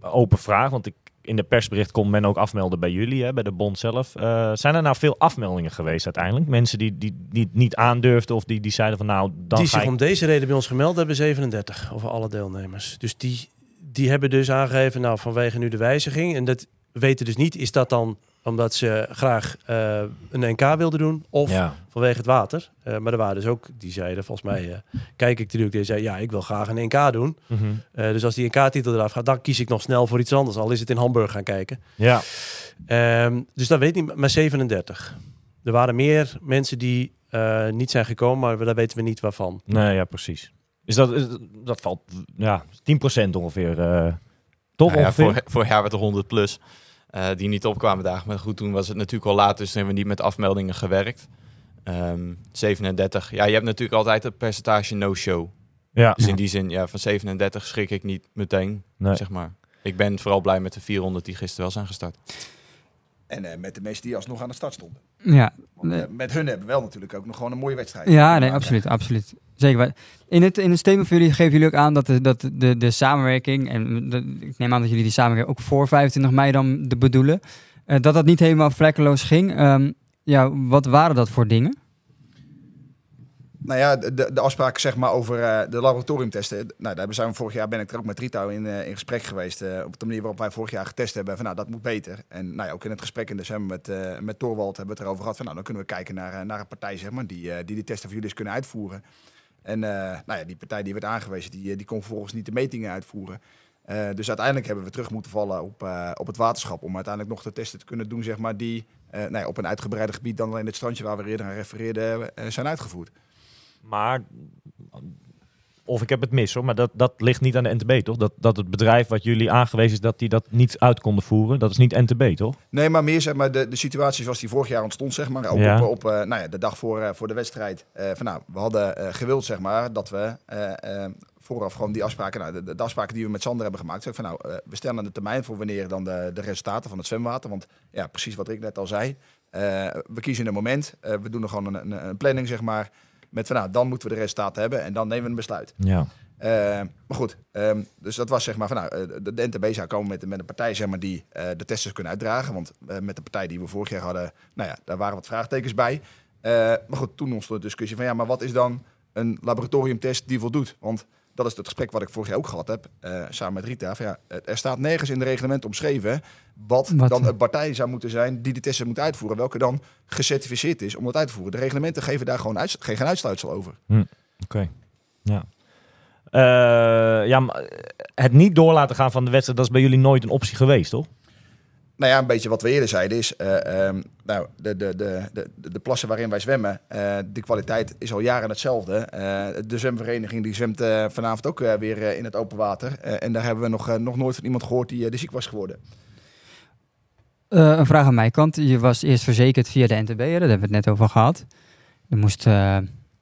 open vraag, want ik, in de persbericht kon men ook afmelden bij jullie, hè, bij de bond zelf. Eh, zijn er nou veel afmeldingen geweest uiteindelijk? Mensen die, die, die niet aandurfden of die, die zeiden van nou, dan die zich ik... om deze reden bij ons gemeld hebben, 37 over alle deelnemers. Dus die, die hebben dus aangegeven, nou vanwege nu de wijziging. En dat weten dus niet, is dat dan omdat ze graag eh, een NK wilden doen of Ja. vanwege het water. Eh, maar er waren dus ook, die zeiden volgens mij, eh, kijk ik natuurlijk, die zei ja, ik wil graag een NK doen. Mhm. Eh, dus als die NK-titel eraf gaat, dan kies ik nog snel voor iets anders. Al is het in Hamburg gaan kijken. ja. Ehm, dus dat weet niet, maar 37. Er waren meer mensen die eh, niet zijn gekomen, maar daar weten we niet waarvan. Nee, ja, precies. Is dat, is- dat valt, ja, 10% ongeveer. eh toch Nou ja, ongeveer? vorig, vorig jaar werd er 100 plus eh, die niet opkwamen dagen. Maar goed, toen was het natuurlijk al laat, dus toen hebben we niet met afmeldingen gewerkt. Ehm, 37. Ja, je hebt natuurlijk altijd het percentage no-show. ja. Dus in die zin, ja, van 37 schrik ik niet meteen, Nee. zeg maar. Ik ben vooral blij met de 400 die gisteren wel zijn gestart. En eh, met de mensen die alsnog aan de start stonden. Ja, Want, eh, met hun hebben we wel natuurlijk ook nog gewoon een mooie wedstrijd. Ja, nee, absoluut, absoluut. Zeker. In het, in het statement van jullie geven jullie ook aan dat de, dat de, de samenwerking, en ik neem aan dat jullie die samenwerking ook voor 25 mei dan de bedoelen, eh, dat dat niet helemaal vlekkeloos ging. Ehm, ja, wat waren dat voor dingen? Nou ja, de, de afspraken zeg maar over eh, de laboratoriumtesten. Nou, daar zijn we vorig jaar ben ik er ook met Rito in, eh, in gesprek geweest. eh, op de manier waarop wij vorig jaar getest hebben. Van nou, dat moet beter. En nou ja, ook in het gesprek in december met, eh met Torwald hebben we het erover gehad. Van nou, dan kunnen we kijken naar, eh, naar een partij zeg maar, die, eh, die die testen voor jullie eens kunnen uitvoeren. En eh, nou ja, die partij die werd aangewezen, die, eh, die kon vervolgens niet de metingen uitvoeren. Eh, dus uiteindelijk hebben we terug moeten vallen op, op het waterschap. Om uiteindelijk nog de testen te kunnen doen, zeg maar, die eh, nou ja, op een uitgebreider gebied dan alleen het strandje waar we eerder aan refereerden, zijn uitgevoerd. Maar, of ik heb het mis hoor, maar dat, dat ligt niet aan de NTB toch? Dat, dat het bedrijf wat jullie aangewezen is dat die dat niet uit konden voeren, dat is niet NTB toch? Nee, maar meer zeg maar de, de situatie zoals die vorig jaar ontstond, zeg maar. Ook Ja. op, op eh, nou ja, de dag voor, eh, voor de wedstrijd. Eh, van, nou, we hadden gewild, zeg maar, dat we vooraf gewoon die afspraken, nou, de, de afspraken die we met Sander hebben gemaakt, zeg van nou, we stellen een termijn voor wanneer dan de, de resultaten van het zwemwater. Want ja, precies wat ik net al zei. we kiezen een moment, we doen er gewoon een, een, een planning, zeg maar. Met van nou, dan moeten we de resultaten hebben en dan nemen we een besluit. Ja. Eh, maar goed, ehm, dus dat was zeg maar van nou, eh, de, de NTB zou komen met, met een partij zeg maar, die eh, de testen kunnen uitdragen. Want met de partij die we vorig jaar hadden, nou ja, daar waren wat vraagtekens bij. Maar goed, toen ontstond de discussie van ja, maar wat is dan een laboratoriumtest die voldoet? Want dat is het gesprek wat ik vorig jaar ook gehad heb, eh, samen met Rita. Van ja, er staat nergens in de reglement omschreven wat, Wat? dan een partij zou moeten zijn die die testen moet uitvoeren. Welke dan gecertificeerd is om dat uit te voeren. De reglementen geven daar gewoon uits- geen uitsluitsel over. Oké. Ja. Eh, ja, maar het niet door laten gaan van de wedstrijd, dat is bij jullie nooit een optie geweest, toch? Nou ja, een beetje wat we eerder zeiden is, eh, ehm, nou, de, de, de, de, de plassen waarin wij zwemmen, eh, de kwaliteit is al jaren hetzelfde. Eh, de zwemvereniging die zwemt vanavond ook weer in het open water. En daar hebben we nog, nog nooit van iemand gehoord die, ziek was geworden. Een vraag aan mijn kant. Je was eerst verzekerd via de NTB, daar hebben we het net over gehad. Je moest,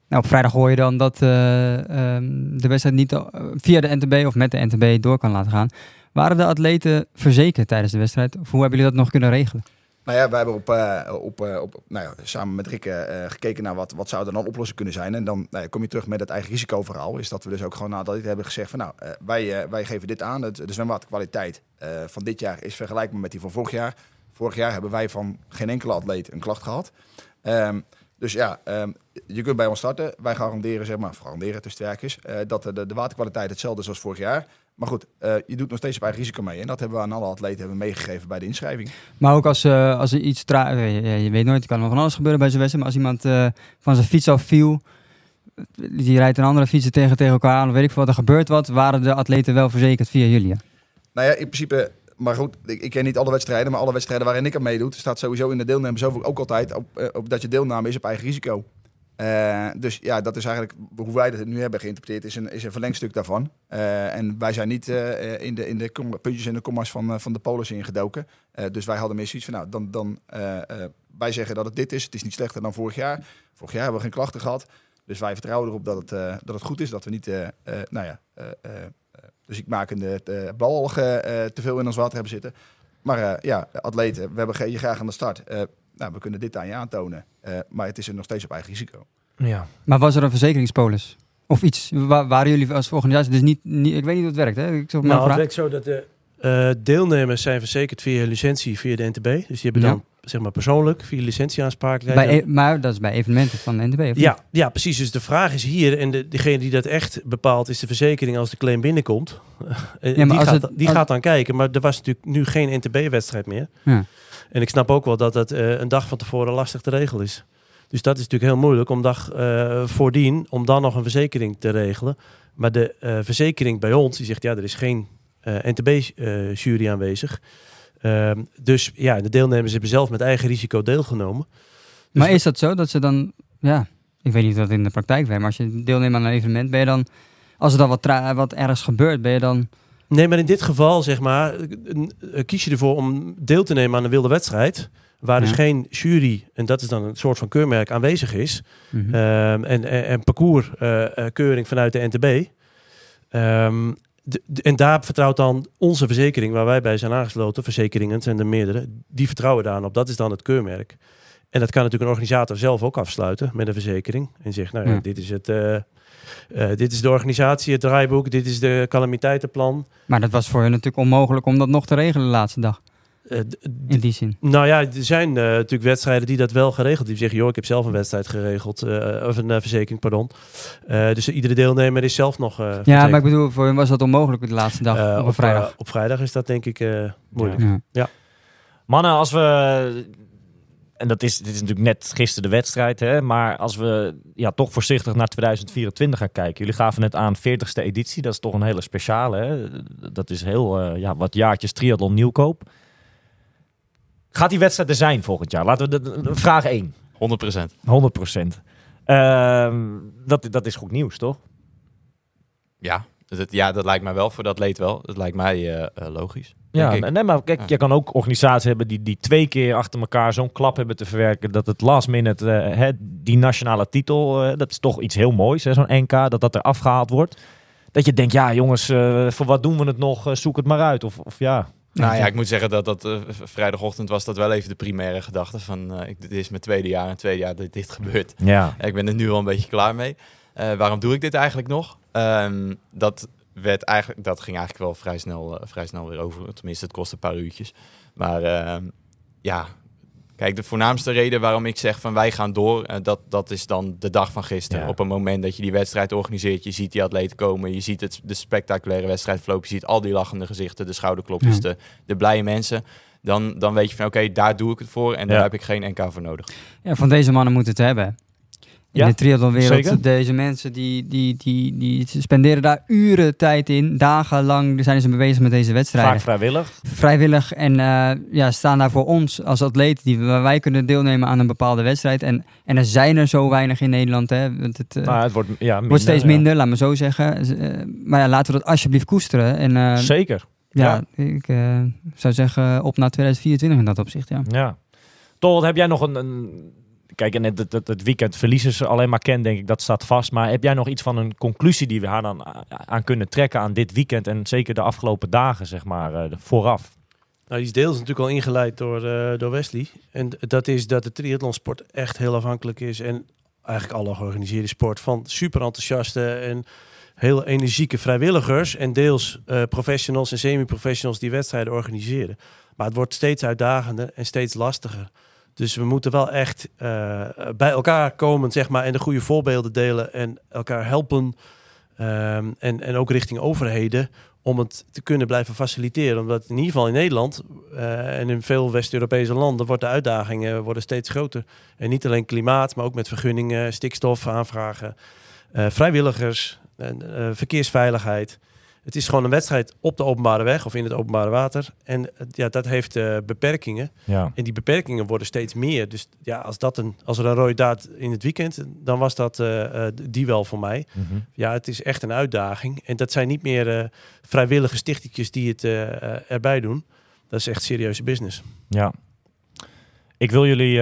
nou, op vrijdag hoor je dan dat eh, ehm, de wedstrijd niet via de NTB of met de NTB door kan laten gaan. Waren de atleten verzekerd tijdens de wedstrijd? Of hoe hebben jullie dat nog kunnen regelen? Nou ja, wij hebben op, eh, op, eh, op, nou ja, samen met Rikke eh, gekeken naar wat, wat zou er dan oplossing kunnen zijn. En dan nou kom je terug met het eigen risicoverhaal. Is dat we dus ook gewoon nadat dit hebben gezegd van nou, wij, wij geven dit aan. Het, de zwemwaterkwaliteit van dit jaar is vergelijkbaar met die van vorig jaar. Vorig jaar hebben wij van geen enkele atleet een klacht gehad. Ehm, dus ja, ehm, je kunt bij ons starten. Wij garanderen, zeg maar, garanderen eh dat de, de waterkwaliteit hetzelfde is als vorig jaar. Maar goed, eh, je doet nog steeds op eigen risico mee. En dat hebben we aan alle atleten hebben meegegeven bij de inschrijving. Maar ook als, eh, als er iets tra je, je weet nooit, er kan nog van alles gebeuren bij zo'n wedstrijd. Maar als iemand eh, van zijn fiets afviel, die rijdt een andere fietser tegen, tegen elkaar aan, of weet ik veel wat, er gebeurt wat, waren de atleten wel verzekerd via jullie? hè? Nou ja, in principe, maar goed, ik, ik ken niet alle wedstrijden, maar alle wedstrijden waarin ik aan meedoet, staat sowieso in de deelnemers ook ook altijd op, op dat je deelname is op eigen risico. Eh, dus ja, dat is eigenlijk hoe wij het nu hebben geïnterpreteerd, is een, is een verlengstuk daarvan. Eh, en wij zijn niet eh, in, de, in de puntjes en de commas van, van de polis ingedoken. Dus wij hadden meer zoiets van, nou, dan, dan wij zeggen dat het dit is. Het is niet slechter dan vorig jaar. Vorig jaar hebben we geen klachten gehad. Dus wij vertrouwen erop dat het, dat het goed is, dat we niet, nou ja, dus ik maak een te veel in ons water hebben zitten. Maar ja, atleten, we hebben je graag aan de start. Nou, we kunnen dit aan je aantonen. Eh, maar het is er nog steeds op eigen risico. Ja. Maar was er een verzekeringspolis? Of iets? Wa- waren jullie als organisatie dus niet, niet... Ik weet niet hoe het werkt, hè? Ik zou maar Nou, het werkt zo dat de eh, deelnemers zijn verzekerd via licentie via de NTB. Dus die hebben Ja. dan zeg maar persoonlijk via licentieaanspraakelijkheid. Bij, e- maar dat is bij evenementen van de NTB, of niet? Ja, ja, precies. Dus de vraag is hier, en de, degene die dat echt bepaalt, is de verzekering als de claim binnenkomt. *laughs* Eh, Ja, maar die als gaat, het- die als- gaat dan kijken, maar er was natuurlijk nu geen NTB-wedstrijd meer. Ja. En ik snap ook wel dat dat eh, een dag van tevoren lastig te regelen is. Dus dat is natuurlijk heel moeilijk om dag eh, voordien, om dan nog een verzekering te regelen. Maar de eh, verzekering bij ons, die zegt ja, er is geen NTB-jury aanwezig. Ehm, dus ja, de deelnemers hebben zelf met eigen risico deelgenomen. Dus Maar is dat zo dat ze dan... Ja, ik weet niet of dat in de praktijk werkt, maar als je deelneemt aan een evenement, ben je dan... Als er dan wat, wat ergens gebeurt, ben je dan... Nee, maar in dit geval, zeg maar, eh, eh, kies je ervoor om deel te nemen aan een wilde wedstrijd. Waar dus geen jury, en dat is dan een soort van keurmerk, aanwezig is. Mhm. Ehm, en, en, en parcourskeuring vanuit de NTB. Ehm, de- de- en daar vertrouwt dan onze verzekering, waar wij bij zijn aangesloten, verzekeringen, zijn er meerdere, die vertrouwen daaraan op. Dat is dan het keurmerk. En dat kan natuurlijk een organisator zelf ook afsluiten met een verzekering. En zegt, nou ja, Ja. dit is het. eh, eh, dit is de organisatie, het draaiboek, dit is de calamiteitenplan. Maar dat was voor je natuurlijk onmogelijk om dat nog te regelen de laatste dag, Eh, in die zin. nou ja, er zijn eh, natuurlijk wedstrijden die dat wel geregeld. Die zeggen, joh, ik heb zelf een wedstrijd geregeld. eh, of een verzekering, pardon. Eh, dus iedere deelnemer is zelf nog eh Ja, maar ik bedoel, voor je was dat onmogelijk de laatste dag, op vrijdag. eh, op vrijdag is dat denk ik eh, moeilijk. Ja. Mannen, als we. En dat is, dit is natuurlijk net gisteren de wedstrijd, hè? maar als we ja, toch voorzichtig naar 2024 gaan kijken. Jullie gaven net aan 40ste editie, dat is toch een hele speciale. Hè? Dat is heel eh, ja, wat jaartjes triathlon nieuwkoop. Gaat die wedstrijd er zijn volgend jaar? Laten we de, de- vraag 1. 100%. 100 procent. Ehm, dat, dat is goed nieuws, toch? Ja, dat, ja, dat lijkt mij wel voor dat atleet wel. Dat lijkt mij eh, logisch. Ja, ik. nee, maar kijk, Ja. je kan ook organisaties hebben die, die twee keer achter elkaar zo'n klap hebben te verwerken. Dat het last minute, eh, hè, die nationale titel, eh, dat is toch iets heel moois, hè, zo'n NK, dat dat er afgehaald wordt. Dat je denkt, ja jongens, eh, voor wat doen we het nog? Zoek het maar uit. Of, of ja. Nou ja, ik moet zeggen dat dat vrijdagochtend was dat wel even de primaire gedachte van eh, ik, dit is mijn tweede jaar en tweede jaar dat dit gebeurt. Ja. Ik ben er nu al een beetje klaar mee. Eh, waarom doe ik dit eigenlijk nog? Ehm, dat, werd eigenlijk, dat ging eigenlijk wel vrij snel, eh, vrij snel weer over. Tenminste, het kost een paar uurtjes. Maar ehm, ja, kijk, de voornaamste reden waarom ik zeg van wij gaan door, eh, dat, dat is dan de dag van gisteren. Ja. Op een moment dat je die wedstrijd organiseert, je ziet die atleten komen, je ziet het, de spectaculaire wedstrijd verlopen, je ziet al die lachende gezichten, de schouderklopjes, Ja. de, de blije mensen. Dan, dan weet je van oké, daar doe ik het voor en daar heb ik geen NK voor nodig. Ja, van deze mannen moeten het hebben. In Ja, de triathlonwereld, deze mensen die, die, die, die spenderen daar uren tijd in. Dagenlang zijn ze mee bezig met deze wedstrijden. Vaak vrijwillig. Vrijwillig en eh, ja, staan daar voor ons als atleet. Die, waar wij kunnen deelnemen aan een bepaalde wedstrijd. En, en er zijn er zo weinig in Nederland. Hè, want het Nou, het wordt, ja, minder, wordt steeds ja. minder, laat me zo zeggen. Eh, maar ja, laten we dat alsjeblieft koesteren. En Zeker. ja, ik zou zeggen op naar 2024 in dat opzicht. Ja. Ja. Tot heb jij nog een. een kijk, en het, het, het, weekend verliezen ze alleen maar ken, denk ik, dat staat vast. Maar heb jij nog iets van een conclusie die we haar dan aan kunnen trekken aan dit weekend en zeker de afgelopen dagen, zeg maar, eh, vooraf? Nou, die is deels natuurlijk al ingeleid door, eh, door Wesley. En dat is dat de triathlonsport echt heel afhankelijk is. En eigenlijk alle georganiseerde sport van super enthousiaste en heel energieke vrijwilligers. En deels eh, professionals en semi-professionals die wedstrijden organiseren. Maar het wordt steeds uitdagender en steeds lastiger. Dus we moeten wel echt eh, bij elkaar komen, zeg maar, en de goede voorbeelden delen en elkaar helpen. Ehm, en, en ook richting overheden om het te kunnen blijven faciliteren. Omdat in ieder geval in Nederland eh, en in veel West-Europese landen wordt de uitdagingen worden steeds groter. En niet alleen klimaat, maar ook met vergunningen, stikstof aanvragen, eh, vrijwilligers, verkeersveiligheid. Het is gewoon een wedstrijd op de openbare weg of in het openbare water. En eh, ja, dat heeft eh, beperkingen. Ja. En die beperkingen worden steeds meer. Dus ja, als, dat een, als er een rode daad in het weekend, dan was dat eh, die wel voor mij. Mhm. Ja, het is echt een uitdaging. En dat zijn niet meer vrijwillige stichtetjes die het erbij doen. Dat is echt serieuze business. Ja. Ik wil jullie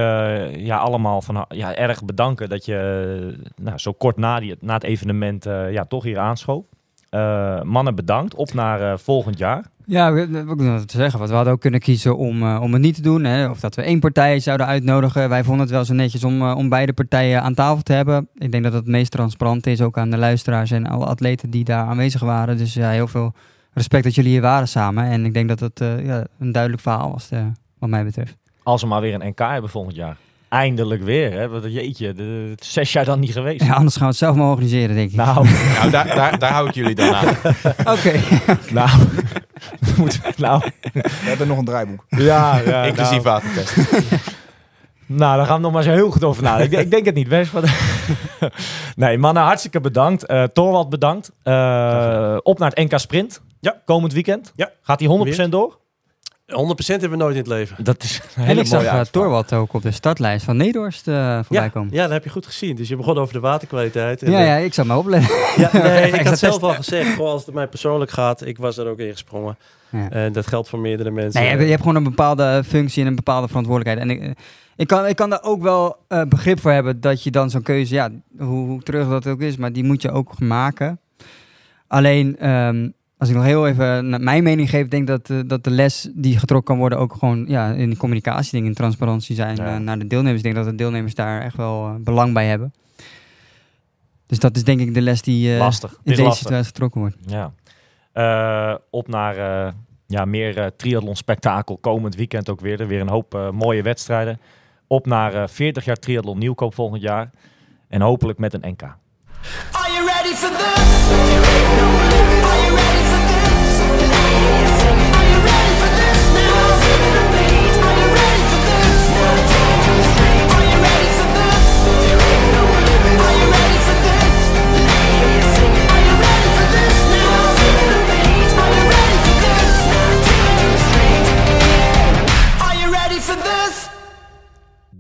ja, allemaal van, ja, erg bedanken dat je nou, zo kort na, die, na het evenement ja, toch hier aanschoof. Eh, mannen, bedankt. Op naar eh, volgend jaar. Ja, wat te zeggen. Want we hadden ook kunnen kiezen om, eh, om het niet te doen. Hè? Of dat we één partij zouden uitnodigen. Wij vonden het wel zo netjes om, om beide partijen aan tafel te hebben. Ik denk dat het meest transparant is, ook aan de luisteraars en alle atleten die daar aanwezig waren. Dus ja, heel veel respect dat jullie hier waren samen. En ik denk dat het ja, een duidelijk verhaal was, wat mij betreft. Als we maar weer een NK hebben volgend jaar. Eindelijk weer, hè? Wat, jeetje, de, zes jaar dan niet geweest. Ja, anders gaan we het zelf maar organiseren, denk ik. Nou, *laughs* Nou, daar, daar, daar hou ik jullie dan aan. *laughs* Oké. nou, *laughs* moeten we- nou, We hebben nog een draaiboek. ja, ja, Inclusief nou, watertest. nou, daar gaan we nog maar eens heel goed over nadenken. Ik, denk- ik denk het niet, Wes. Wat- nee, mannen, hartstikke bedankt. Eh Torwald bedankt. Eh, op naar het NK Sprint. Ja. Komend weekend. Ja. Gaat hij 100% door? 100% hebben we nooit in het leven. Dat is een En hele ik zag mooie uh. Torwald ook op de startlijst van Nederhorst eh voorbij Ja, komen. ja, dat heb je goed gezien. Dus je begon over de waterkwaliteit. En Ja, de- ja, ik zou maar opletten. Ja, *laughs* nee, ik had zelf al gezegd, goh, als het mij persoonlijk gaat, ik was er ook in gesprongen. Ja. En dat geldt voor meerdere mensen. Nee, je hebt, je hebt gewoon een bepaalde functie en een bepaalde verantwoordelijkheid. En ik, eh, ik, kan, ik kan daar ook wel eh, begrip voor hebben dat je dan zo'n keuze, ja, hoe, hoe terug dat ook is, maar die moet je ook maken. Alleen, ehm, als ik nog heel even naar mijn mening geef, denk ik dat, eh, dat de les die getrokken kan worden ook gewoon ja, in communicatie, dingen, in transparantie zijn Ja. eh, naar de deelnemers. Ik denk dat de deelnemers daar echt wel eh, belang bij hebben. Dus dat is denk ik de les die eh, Lastig. In is deze lastig. situatie getrokken wordt. Ja. Eh, op naar eh, ja, meer eh triathlon spektakel komend weekend ook weer. Er Weer een hoop eh, mooie wedstrijden. Op naar eh, 40 jaar triathlon nieuwkoop volgend jaar. En hopelijk met een NK. Are you ready for this? Are you ready